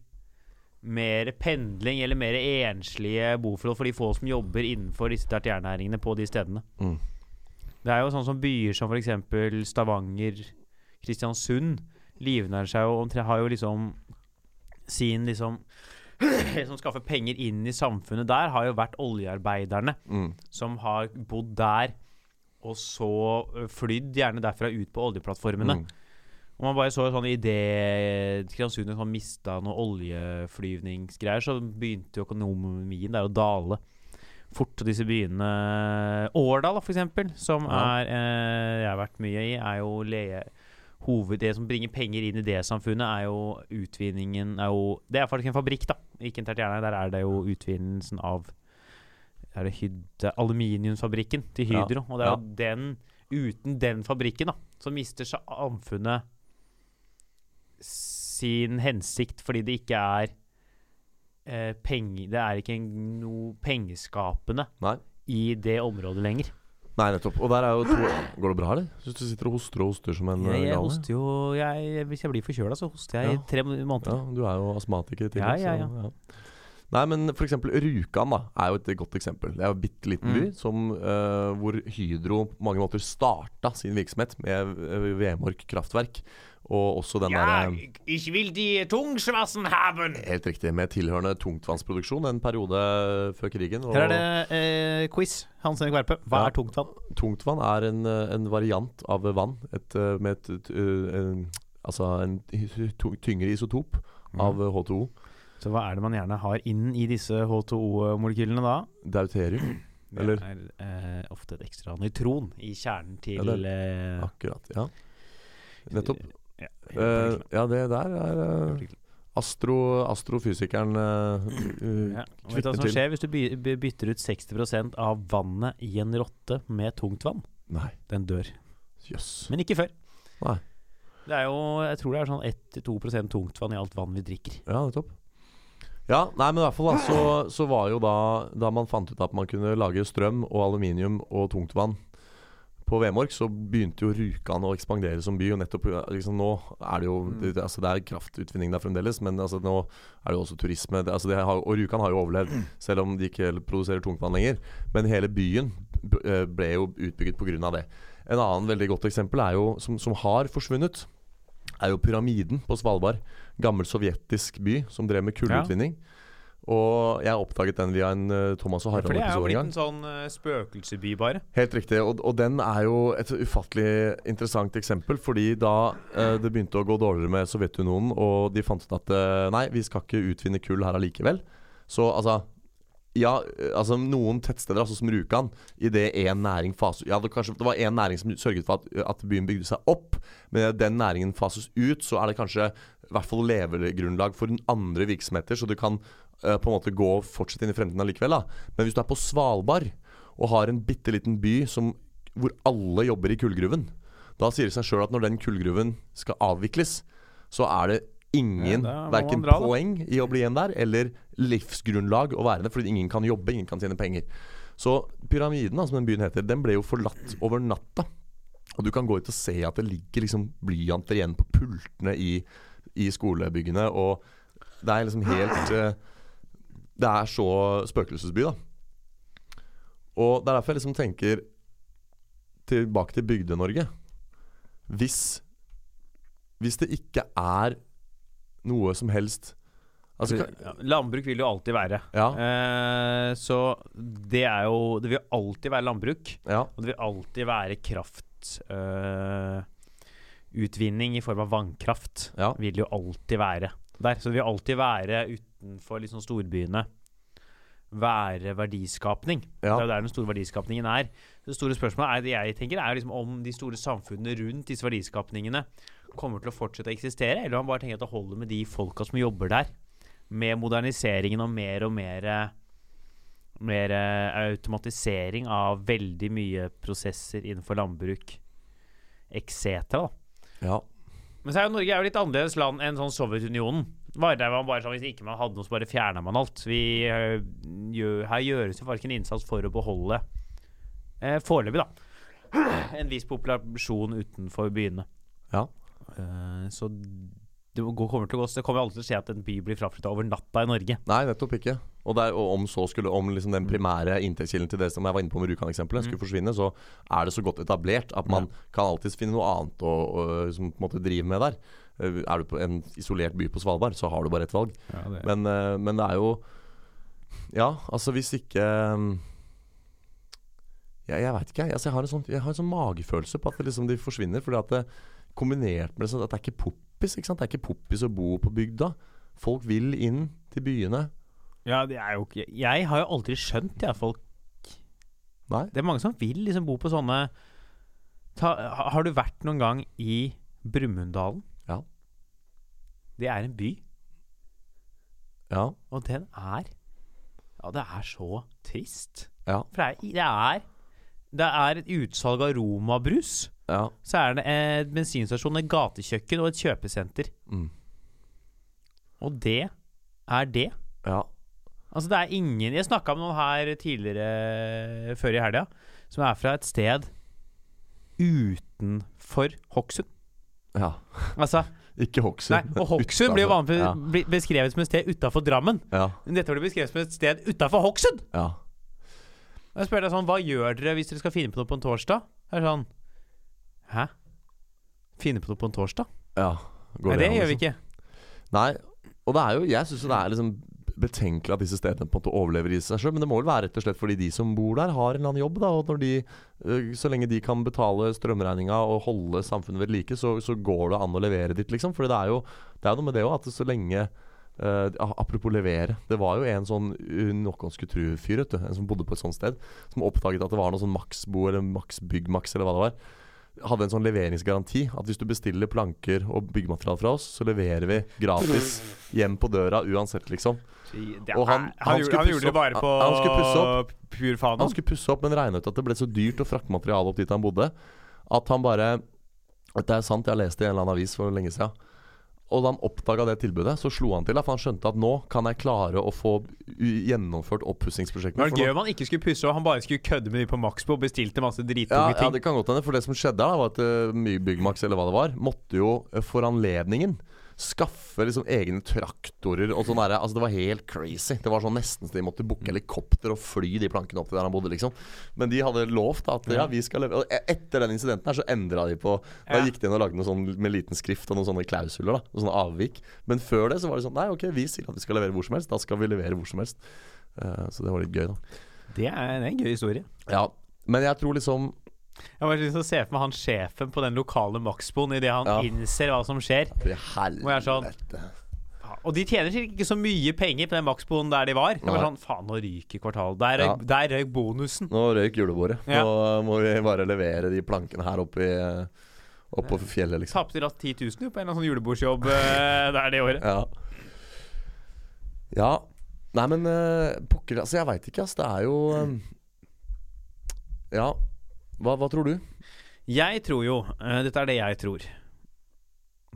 mer pendling eller mer enslige boforhold for de få som jobber innenfor disse tertiærnæringene på de stedene. Mm. Det er jo sånn som byer som f.eks. Stavanger, Kristiansund livnærer seg jo omtre- har jo liksom sin liksom <clears throat> Som skaffer penger inn i samfunnet der, har jo vært oljearbeiderne Mm. som har bodd der, og så flydd gjerne derfra ut på oljeplattformene. Mm. Og man bare så jo sånn idet Kristiansund sånn mista noen oljeflyvningsgreier, så begynte jo økonomien der å dale fort. Og disse byene Årdal, da, for eksempel, som Ja. er eh, jeg har vært mye i, er jo le hoved, Det som bringer penger inn i det samfunnet, er jo utvinningen er jo, Det er faktisk en fabrikk, da. Ikke en tertiærnæring. Der er det jo utvinnelsen av er det hydde, aluminiumsfabrikken til Ja. Hydro. Og det er Ja. den Uten den fabrikken, da, så mister samfunnet sin hensikt fordi det ikke er eh, penge, Det er ikke noe pengeskapende Nei. i det området lenger. Nei, nettopp. Og der er jo to Går det bra, eller? Syns du sitter og hoster og hoster som en Jeg, eh, jeg gale? hoster jo jeg, Hvis jeg blir forkjøla, så hoster jeg Ja. i tre måneder. Ja, du er jo astmatiker i tillegg. Ja, ja, så, ja. Nei, men for eksempel Rjukan da, er jo et godt eksempel. Det er jo en bitte liten by Mm. som, uh, hvor Hydro på mange måter starta sin virksomhet med uh, Vemork kraftverk. Og også den derre ich will die Tungsvassen haben! Helt riktig, med tilhørende tungtvannsproduksjon en periode før krigen. Og Her er det eh, quiz. Hans Henrik Verpe, hva Ja. er tungtvann? Tungtvann er en, eh, en variant av vann. Et, eh, med et, et, eh, en, Altså en tyngre isotop av Mm. eh, H2O. Så hva er det man gjerne har inn i disse H2O-molekylene da? Deuterium. <clears throat> Eller? Det er eh, ofte et ekstra nøytron i kjernen til Ja, det eh, Akkurat. Ja. Nettopp. Ja, Eh, ja, det der er uh, astro, astrofysikeren uh, Ja. Vet du hva som til. skjer hvis du by by- bytter ut 60% av vannet i en rotte med tungt vann? Nei, Den dør. Yes. Men ikke før. Nei. Det er jo, jeg tror det er sånn 1-2% tungtvann i alt vann vi drikker. Ja, nettopp. Ja, nei, men i hvert fall da, så, så var jo da Da man fant ut at man kunne lage strøm og aluminium og tungtvann på Vemork, så begynte jo Rjukan å ekspandere som by. Og nettopp liksom nå er det jo Mm. det, altså det er kraftutvinning der fremdeles, men altså nå er det jo også turisme. Det, altså har, og Rjukan har jo overlevd, selv om de ikke produserer tungtvann lenger. Men hele byen eh, ble jo utbygget pga. det. En annen veldig godt eksempel er jo, som, som har forsvunnet, er jo pyramiden på Svalbard. Gammel sovjetisk by som drev med kullutvinning. Og jeg oppdaget den via en uh, Thomas og Harald-episode. Ja, For det er jo blitt en sånn uh, spøkelsesby, bare. Helt riktig. Og, og den er jo et ufattelig interessant eksempel. Fordi da uh, det begynte å gå dårligere med Sovjetunionen, og de fant ut at nei, vi skal ikke utvinne kull her allikevel. Så altså ja, altså noen tettsteder, altså som Rjukan, idet én næring fases Ja, det, kanskje, det var én næring som sørget for at, at byen bygde seg opp, men den næringen fases ut, så er det kanskje i hvert fall levegrunnlag for andre virksomheter, så du kan eh, på en måte gå og fortsette inn i fremtiden allikevel. Da. Men hvis du er på Svalbard og har en bitte liten by som, hvor alle jobber i kullgruven, da sier det seg sjøl at når den kullgruven skal avvikles, så er det ingen Ja, verken dra, da. poeng i å bli igjen der, eller livsgrunnlag å være der, fordi ingen kan jobbe, ingen kan tjene penger. Så pyramiden, da, som den byen heter, den ble jo forlatt over natta. Og du kan gå ut og se at det ligger liksom blyanter igjen på pultene i, i skolebyggene. Og det er liksom helt eh, Det er så spøkelsesby, da. Og det er derfor jeg liksom tenker tilbake til Bygde-Norge. Hvis Hvis det ikke er noe som helst Altså, landbruk vil jo alltid være. ja, Eh, så det er jo Det vil alltid være landbruk. ja, Og det vil alltid være kraftutvinning i form av vannkraft. ja. Vil jo alltid være der. Så det vil alltid være utenfor liksom storbyene. Være verdiskapning. Ja. Det er jo der den store verdiskapningen er. Det store spørsmålet er det jeg tenker er liksom om de store samfunnene rundt disse verdiskapningene kommer til å fortsette å eksistere, eller om man bare tenker at det holder med de folka som jobber der. Med moderniseringen og mer og mer mer eh, automatisering av veldig mye prosesser innenfor landbruk etc. ja. Men så er jo Norge er jo litt annerledes land enn sånn Sovjetunionen. Var der var bare sånn, Hvis ikke man hadde noe, så bare fjerna man alt. Vi, eh, her gjøres jo faktisk en innsats for å beholde eh, foreløpig, da. En viss populasjon utenfor byene. Ja. Eh, så det kommer til å gå Det kommer aldri til å skje at en by blir fraflytta over natta i Norge. Nei, nettopp ikke. Og, det er, og om så skulle Om liksom den primære inntektskilden til det som jeg var inne på med Rjukan-eksempelet, skulle forsvinne, så er det så godt etablert at man kan alltids finne noe annet å, å liksom, drive med der. Eh, Er du på en isolert by på Svalbard, så har du bare ett valg. Men, det men det er jo Ja, altså hvis ikke ja, Jeg, jeg veit ikke. Altså, jeg, har en sånn, jeg har en sånn magefølelse på at det liksom, de forsvinner. Fordi at det, kombinert med det, sånn at det er ikke poppis. Ikke sant? Det er ikke poppis å bo på bygda. Folk vil inn til byene. Ja, det er jo ikke Jeg har jo aldri skjønt, jeg, folk Nei? Det er mange som vil liksom bo på sånne ta, Har du vært noen gang i Brumunddalen? Det er en by, Ja. og den er Ja, det er så trist. Ja. For det er, det er Det er et utsalg av romabrus. Ja. Så er det en bensinstasjon, et gatekjøkken og et kjøpesenter. Mm. Og det er det. ja. Altså det er ingen Jeg snakka med noen her tidligere før i helga, som er fra et sted utenfor Hokksund. ja. Altså, Ikke Hokksund. nei, og Hokksund blir vanligvis Ja. beskrevet som et sted utafor Drammen. Ja. Men dette blir beskrevet som et sted utafor Hokksund! ja. Jeg spør deg sånn, Hva gjør dere hvis dere skal finne på noe på en torsdag? Det er sånn Hæ? Finne på noe på en torsdag? ja. Går Nei, det gjør vi liksom? ikke. Nei, og det er jo Jeg syns det er liksom betenkelig at disse stedene på en måte overlever i seg sjøl. Men det må vel være rett og slett fordi de som bor der, har en eller annen jobb. da Og når de, øh, Så lenge de kan betale strømregninga og holde samfunnet ved like, så, så går det an å levere dit, liksom. For det er jo det er noe med det òg, at så lenge Uh, apropos levere. Det var jo en sånn noen skulle tru-fyr, som bodde på et sånt sted. Som oppdaget at det var noe sånn Maxbo eller Max Byggmax eller hva det var. Hadde en sånn leveringsgaranti. At hvis du bestiller planker og byggemateriale fra oss, så leverer vi gratis hjem på døra uansett, liksom. Og han- han skulle han gjorde det bare på han skulle pusse opp. pur faen. Han skulle pusse opp, men regna ut at det ble så dyrt å frakte materiale opp dit han bodde, at han bare Dette er sant, jeg har lest det i en eller annen avis for lenge siden. Og da han oppdaga det tilbudet, så slo han til. For han skjønte at nå kan jeg klare å få gjennomført oppussingsprosjektet. Det var gøy om han ikke skulle pusse, og han bare skulle kødde med de på Maxbo og bestilte masse ja, drittunge ja, ting. det kan godt hende. For det som skjedde da, var at uh, Byggmax eller hva det var, måtte jo uh, for anledningen skaffe liksom egne traktorer og sånn derre Altså, det var helt crazy. Det var sånn nesten så de måtte booke helikopter og fly de plankene opp til der han bodde, liksom. Men de hadde lovt at ja, vi skal levere Og e- etter den incidenten her så endra de på Da gikk de inn og lagde noe sånn med liten skrift og noen sånne klausuler, da. Noen sånne avvik. Men før det så var det sånn Nei, ok, vi sier at vi skal levere hvor som helst. Da skal vi levere hvor som helst. Uh, så det var litt gøy, da. Det det er en gøy historie. Ja. Men jeg tror liksom Jeg har lyst til å se for meg han sjefen på den lokale Maxboen idet han Ja. innser hva som skjer. Og. Sånn Og de tjener sikkert ikke så mye penger på den Maxboen der de var. Det var sånn Faen, nå ryker kvartalet. Der Ja. der røyk bonusen. Nå røyk julebordet. Ja. Nå må vi bare levere de plankene her oppe i Oppå fjellet, liksom. Tapte da 10 000 jo på en eller annen sånn julebordsjobb eh, <laughs> der det året. Ja. ja. Nei, men uh, pokker Altså, jeg veit ikke, ass. Det er jo um, Ja. Hva, hva tror du? Jeg tror jo uh, Dette er det jeg tror.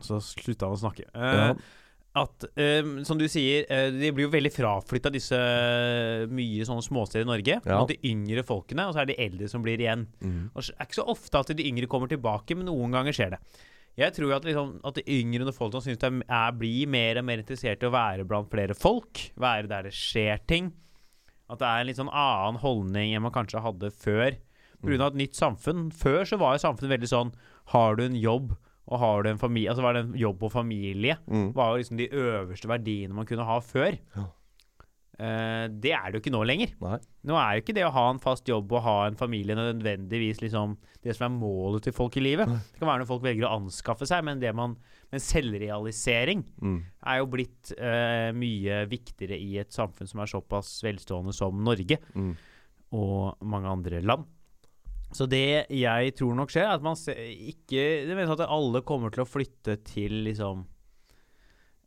Så slutta han å snakke. Uh, Ja. at uh, Som du sier, uh, de blir jo veldig fraflytta disse mye sånne småsteder i Norge. Ja. De yngre folkene, og så er det de eldre som blir igjen. Mm. Og det er ikke så ofte at de yngre kommer tilbake, men noen ganger skjer det. Jeg tror at, liksom, at de yngre folk som syns de er, blir mer og mer interessert i å være blant flere folk, være der det skjer ting. At det er en litt sånn annen holdning enn man kanskje hadde før. Av et nytt samfunn. Før så var jo samfunnet veldig sånn Har du en jobb, og har du en familie Altså var det en jobb og familie Mm. var jo liksom de øverste verdiene man kunne ha før. Ja. Uh, det er det jo ikke nå lenger. Nei. Nå er jo ikke det å ha en fast jobb og ha en familie nødvendigvis liksom det som er målet til folk i livet. Det kan være når folk velger å anskaffe seg, men det man Men selvrealisering Mm. er jo blitt uh, mye viktigere i et samfunn som er såpass velstående som Norge Mm. og mange andre land. Så det jeg tror nok skjer, er at man ikke Det mener at alle kommer til å flytte til liksom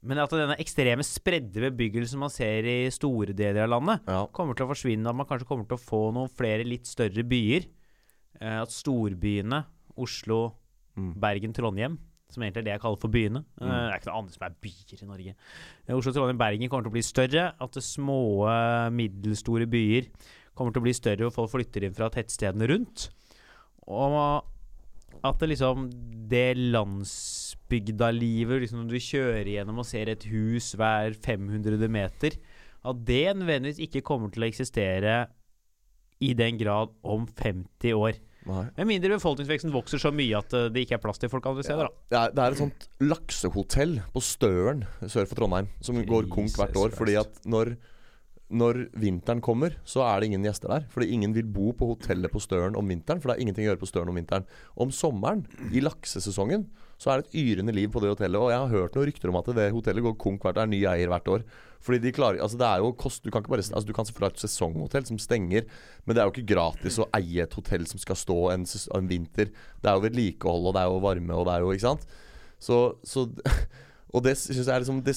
Men at denne ekstreme spredde bebyggelsen man ser i store deler av landet, Ja. kommer til å forsvinne. At man kanskje kommer til å få noen flere litt større byer. Eh, at storbyene, Oslo, Mm. Bergen, Trondheim som egentlig er det jeg kaller for byene. Eh, Det er ikke noe annet som er byer i Norge. Eh, Oslo, Trondheim, Bergen kommer til å bli større. At det små, middelstore byer kommer til å bli større, og folk flytter inn fra tettstedene rundt. Og at det liksom Det landsbygdalivet liksom Når du kjører gjennom og ser et hus hver 500 meter At det nødvendigvis ikke kommer til å eksistere i den grad om 50 år. Med mindre befolkningsveksten vokser så mye at eh, det ikke er plass til folk andre steder. da Det er, det et sånt laksehotell på Støren sør for Trondheim som går konk hvert år. Christ. Fordi at når, når vinteren kommer, så er det ingen gjester der. Fordi ingen vil bo på hotellet på Støren om vinteren, for det er ingenting å gjøre på Støren om vinteren. Om sommeren, i laksesesongen, så er det et yrende liv på det hotellet. Og jeg har hørt noen rykter om at det hotellet går konk hvert år, ny eier hvert år. Fordi de klarer Altså, det er jo kost Du kan ikke bare Altså, du kan selvfølgelig ha et sesonghotell som stenger, men det er jo ikke gratis å eie et hotell som skal stå en, en vinter. Det er jo vedlikehold, og det er jo varme, og det er jo Ikke sant? Så, så <laughs> Og det synes jeg er liksom Det,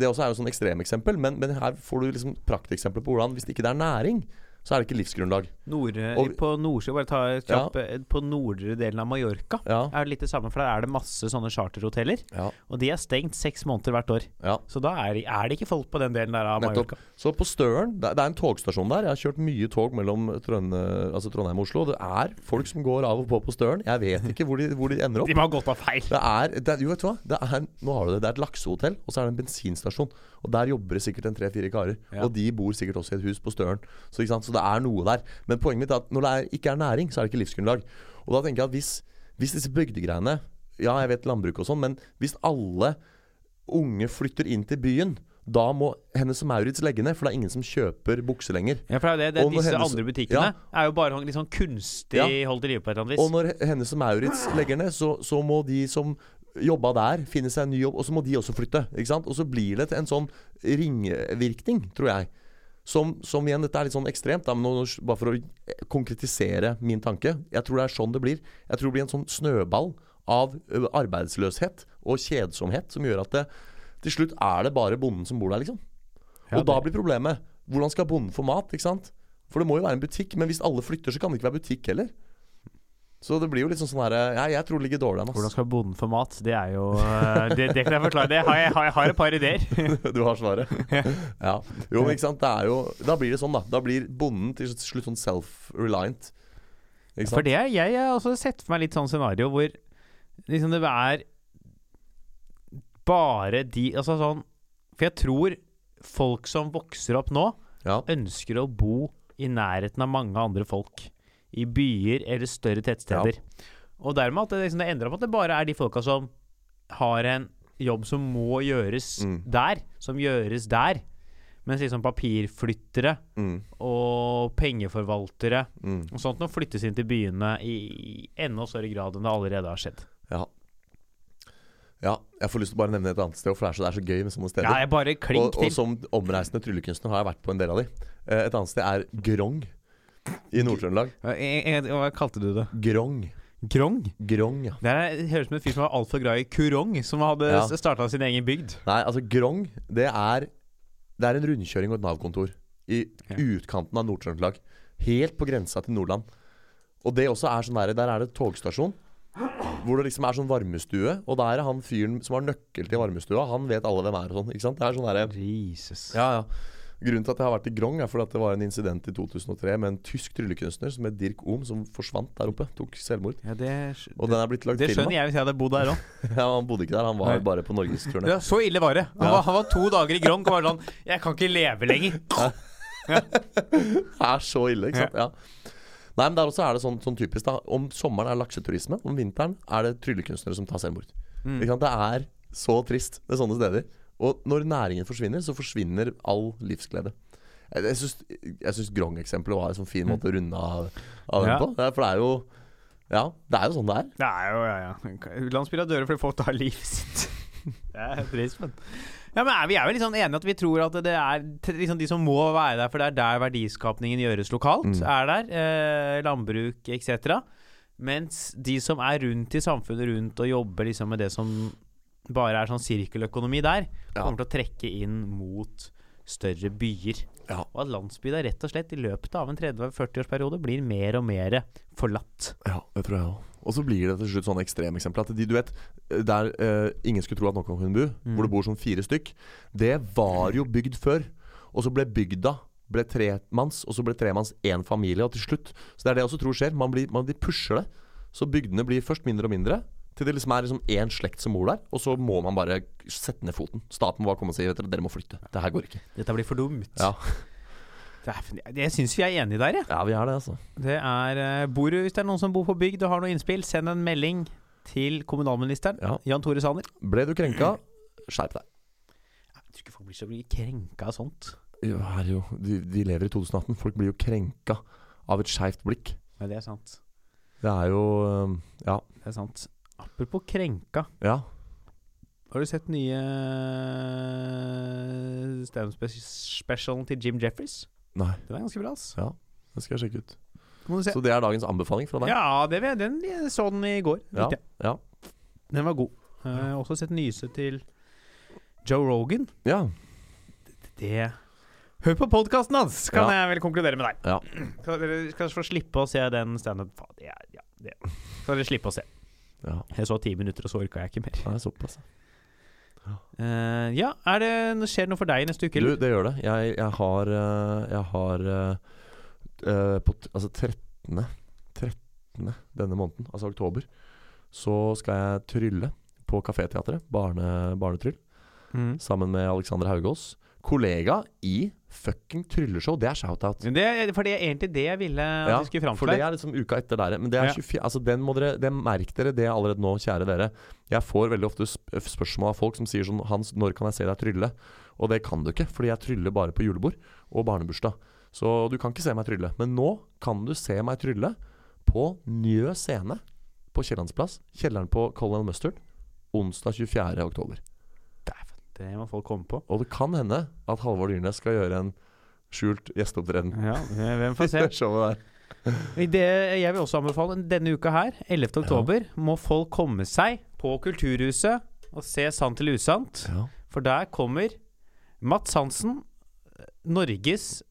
det også er jo sånn ekstremeksempel, men, men her får du liksom prakteksempler på hvordan Hvis det ikke er næring, så er det ikke livsgrunnlag. Nord, Og- på nordsida, bare ta kjapp ja. På nordre delen av Mallorca Ja. er det litt det samme, for der er det masse sånne charterhoteller. Ja. Og de er stengt seks måneder hvert år. ja. Så da er, de- er det ikke folk på den delen der av Nettopp. Mallorca. Så på Støren, det, det er en togstasjon der. Jeg har kjørt mye tog mellom Trønne, altså Trondheim og Oslo. Det er folk som går av og på på Støren. Jeg vet ikke hvor de, hvor de ender opp. De må ha gått av feil. Det er, det, jo, vet du hva? Det er, nå har du det. Det er et laksehotell, og så er det en bensinstasjon. Og der jobber det sikkert en tre-fire karer. Ja. Og de bor sikkert også i et hus på Støren. Så, så det er noe der. Men poenget mitt er at når det er, ikke er næring, så er det ikke livsgrunnlag. Og da tenker jeg at hvis, hvis disse bygdegreiene Ja, jeg vet landbruk og sånn, men hvis alle unge flytter inn til byen, da må Hennes og Maurits legge ned, for det er ingen som kjøper bukse lenger. Ja, for det, er det, Og disse hennes- andre butikkene Ja. er jo bare litt sånn kunstig Ja. holdt i live på et eller annet vis. Og når Hennes og Maurits legger ned, så, så må de som jobba der, finne seg en ny jobb, og så må de også flytte. Ikke sant? Og så blir det en sånn ringvirkning, tror jeg. Som, som igjen, dette er litt sånn ekstremt, da, men bare for å konkretisere min tanke. Jeg tror det er sånn det blir. Jeg tror det blir en sånn snøball av arbeidsløshet og kjedsomhet som gjør at det til slutt er det bare bonden som bor der, liksom. Ja, og da blir problemet hvordan skal bonden få mat, ikke sant? For det må jo være en butikk, men hvis alle flytter, så kan det ikke være butikk heller. Så det blir jo litt sånn sånn herre ja, Jeg tror det ligger dårlig an, Hvordan skal bonden få mat? Det er jo eh, Det, det kan jeg forklare. Det har jeg, har, jeg har et par ideer. <laughs> du har svaret. <laughs> ja. Jo, men ikke sant. Det er jo Da blir det sånn, da. Da blir bonden til slutt sånn self-reliant. Ikke sant? For det jeg har også sett for meg litt sånn scenario hvor liksom det er bare de Altså sånn For jeg tror folk som vokser opp nå, Ja. ønsker å bo i nærheten av mange andre folk. I byer eller større tettsteder. Og dermed at det, liksom, det endrer opp at det bare er de folka som har en jobb som må gjøres Mm. der, som gjøres der. Mens liksom papirflyttere Mm, og pengeforvaltere mm, og sånt nå flyttes inn til byene i, i enda større grad enn det allerede har skjedd. ja. Ja, jeg får lyst til å bare nevne et annet sted, for det er så, det er så gøy med sånne steder. Ja, jeg bare klink og, og som omreisende tryllekunstner har jeg vært på en del av de. Eh, Et annet sted er Grong i Nord-Trøndelag. Hva hva kalte du det? Grong. Grong? Grong, ja. Det er, høres ut som en fyr som var altfor glad i kurong, som hadde Ja. ja. starta sin egen bygd. Nei, altså Grong, det er Det er en rundkjøring og et Nav-kontor i Ja. utkanten av Nord-Trøndelag. Helt på grensa til Nordland. Og det også er sånn der, der er det togstasjon. Hvor det liksom er sånn varmestue, og der er han fyren som har nøkkel til varmestua. Han vet alle hvem er og sånn. Ikke sant? Det er sånn derre Jesus. Ja, ja. Grunnen til at jeg har vært i Grong, er fordi at det var en incident i 2003 med en tysk tryllekunstner som het Dirk Ohm, som forsvant der oppe. Tok selvmord. Ja, det, Og den er blitt lagd det skjønner jeg hvis jeg hadde bodd der òg. <laughs> Ja, han bodde ikke der, han var Nei. bare på norgesturné. Ja, så ille var det. Han, Ja. var, han var to dager i Grong og var sånn Jeg kan ikke leve lenger. <laughs> Det er så ille, ikke sant? Ja. Nei, men der også er det sånn, sånn typisk da Om sommeren er lakseturisme, om vinteren er det tryllekunstnere som tar selvmord. Mm. Det er så trist med sånne steder. Og når næringen forsvinner, så forsvinner all livsglede. Jeg, syns, Grong-eksempelet var en sånn fin måte å runde av, av den Ja. på. Er- For det er jo Ja, det er jo sånn det er. Det er jo, ja, ja. Landsbyer dør fordi folk tar livet sitt. <laughs> det er trist, men ja, men er Vi er jo litt sånn enige at vi tror at det er liksom de som må være der, for det er der verdiskapningen gjøres lokalt, Mm. er der. Eh, landbruk etc. Mens de som er rundt i samfunnet rundt og jobber liksom med det som bare er sånn sirkeløkonomi der, kommer til å trekke inn mot større byer. Ja. Og at landsbyer rett og slett i løpet av en 30-40-årsperiode blir mer og mer forlatt. Ja, det tror jeg òg. Og så blir det til slutt sånne ekstremeksempler. At de, du vet, der eh, ingen skulle tro at noen kunne bo, Mm. hvor det bor sånn fire stykk, det var jo bygd før. Og så ble bygda ble tremanns, og så ble tremanns én familie, og til slutt Så det er det jeg også tror skjer. Man, blir, man de pusher det. Så bygdene blir først mindre og mindre. Til det liksom er liksom én slekt som bor der, og så må man bare sette ned foten. Staten må bare komme og si vet dere, dere må flytte. Det her går ikke. Dette blir for dumt. Ja, Det er- Jeg syns vi er enige der, jeg. ja vi er det, altså. Det er eh, bor du, Hvis det er noen som bor på bygd og har noe innspill, send en melding til kommunalministeren. Ja. Jan Tore Sanner. Ble du krenka, skjerp deg. Jeg tror ikke folk blir så krenka av sånt. Jo, jo, de, de lever i 2018. Folk blir jo krenka av et skeivt blikk. Men det er sant. Det er jo Ja. Det er sant. Apropos krenka. ja. Har du sett nye standup-specialen til Jim Jeffries? Nei, Den er ganske bra, ass. det skal jeg sjekke ut. Så det er dagens anbefaling fra deg? Ja, det, den jeg så den i går. Ja, ja. Den var god. Jeg har også sett nyse til Joe Rogan. ja. Det Hør på podkasten hans, kan Ja. jeg vel konkludere med deg. Ja. Skal dere skal få slippe å se den standup Ja, det Ja, det skal dere slippe å se. Ja. Jeg så ti minutter, og så orka jeg ikke mer. Nei, såpass. Eh, ja, er det, skjer det noe for deg neste uke? Du, det gjør det. Jeg, jeg har øh, Jeg har øh, på, Altså 13. 13. denne måneden, altså oktober, så skal jeg trylle på Kaféteatret. Barne, barnetryll. Mm. Sammen med Alexander Haugås. Kollega i fucking trylleshow. Det er shout-out. Det, for det er egentlig det jeg ville at Ja, du skulle fram For det er liksom uka etter der. Men det er Ja. 24 Altså den må dere det Merk dere det allerede nå, kjære dere. Jeg får veldig ofte sp spørsmål av folk som sier sånn Hans, når kan jeg se deg trylle? Og det kan du ikke, fordi jeg tryller bare på julebord og barnebursdag. Så du kan ikke se meg trylle. Men nå kan du se meg trylle på Njø scene på Kiellandsplass. Kjelleren på Colonel Mustard. Onsdag 24. oktober. Det må folk komme på. Og det kan hende at Halvor Dyrnes skal gjøre en skjult gjesteopptreden Ja, hvem får se. <laughs> showet der. <laughs> Det jeg vil også anbefale denne uka her, 11. oktober, må folk komme seg på Kulturhuset og se Sant eller usant. Ja. For der kommer Mats Hansen, Norges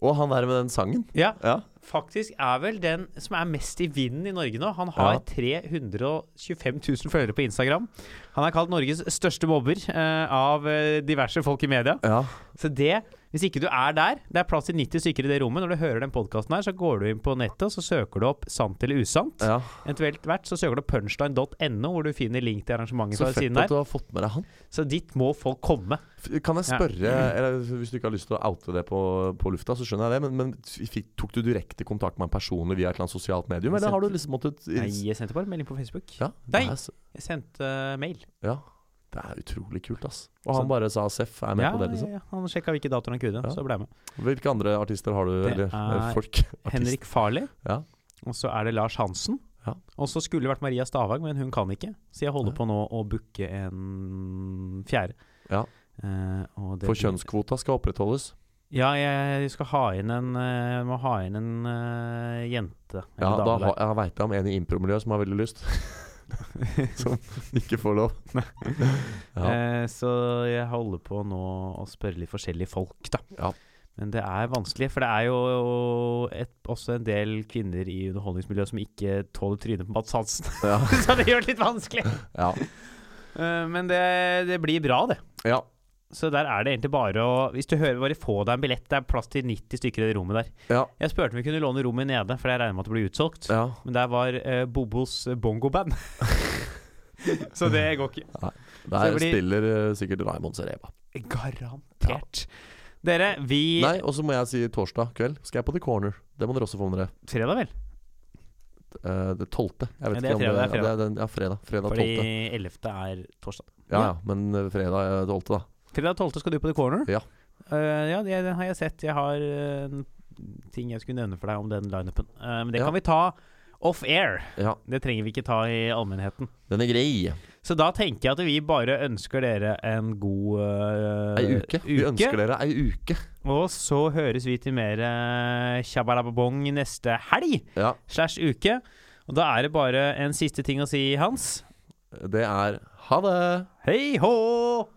Og han der med den sangen. Ja, Ja. Faktisk er vel den som er mest i vinden i Norge nå. Han har Ja. 325 000 følgere på Instagram. Han er kalt Norges største mobber eh, av eh, diverse folk i media. ja. Så det, hvis ikke du er der Det er plass til 90 stykker i det rommet. Når du hører den podkasten her, så går du inn på nettet og så søker du opp sant eller usant. ja. Eventuelt hvert så søker du opp punchline.no, hvor du finner link til arrangementet Så fett at du har fått med deg han. Så dit må folk komme. Kan jeg Ja. spørre, eller hvis du ikke har lyst til å oute det på, på lufta, så skjønner jeg det, men, men tok du direkte kontakt med en personlig via et eller annet sosialt medium, eller har du liksom måttet Nei, jeg sendte bare melding på Facebook. Ja, Nei. Jeg sendte eh, mail. ja. Det er utrolig kult, ass. Og han bare sa Seff er med Ja, på det, liksom. ja. Han sjekka hvilke datoer han kunne, Ja. så ble jeg med. Hvilke andre artister har du? Det eller er folk? <laughs> Henrik Farley. Ja. Og så er det Lars Hansen. Ja. Og så skulle det vært Maria Stavang, men hun kan ikke. Så jeg holder på nå å booke en fjerde. Ja. Uh, For kjønnskvota skal opprettholdes. Ja, jeg skal ha inn en uh, må ha inn en uh, jente. en Ja, da ha, jeg veit jeg om en i impromiljøet som har veldig lyst. <laughs> <laughs> som ikke får lov. <laughs> ja. Eh, så jeg holder på nå å spørre litt forskjellige folk, da. Ja. Men det er vanskelig, for det er jo et, også en del kvinner i underholdningsmiljøet som ikke tåler trynet på Mats Hansen. <laughs> Ja. Så det gjør det litt vanskelig. Ja. Eh, Men det, det blir bra, det. ja. Så der er det egentlig bare å Hvis du hører, bare få deg en billett. Det er plass til 90 stykker i det rommet der. Ja. Jeg spurte om vi kunne låne rommet nede, for jeg regner med at det blir utsolgt. ja. Men der var eh, Bobos bongoband. <laughs> så det går ikke. Nei. Der blir- spiller uh, sikkert Raymond Sereba. Garantert. Dere, vi Nei, og så må jeg si torsdag kveld skal jeg på The Corner. Det må dere også få med dere. Fredag, vel? Eh, det tolvte. Jeg vet Ja, det er ikke om det er ja, det er ja, fredag. Fredag Fordi ellevte 11. er torsdag. Ja, ja, men eh, fredag tolvte, da. Fredag 12. skal du på The Corner? Ja. Uh, ja, det, det har jeg sett. Jeg har uh, ting jeg skulle nevne for deg om den lineupen. Uh, men det Ja. kan vi ta off air. Ja, Det trenger vi ikke ta i allmennheten. den er grei. Så da tenker jeg at vi bare ønsker dere en god uh, Ei uke. Vi ønsker dere ei uke. Og så høres vi til mer uh, neste helg Ja, slash uke. Og da er det bare en siste ting å si, Hans. det er ha det. Hei hå!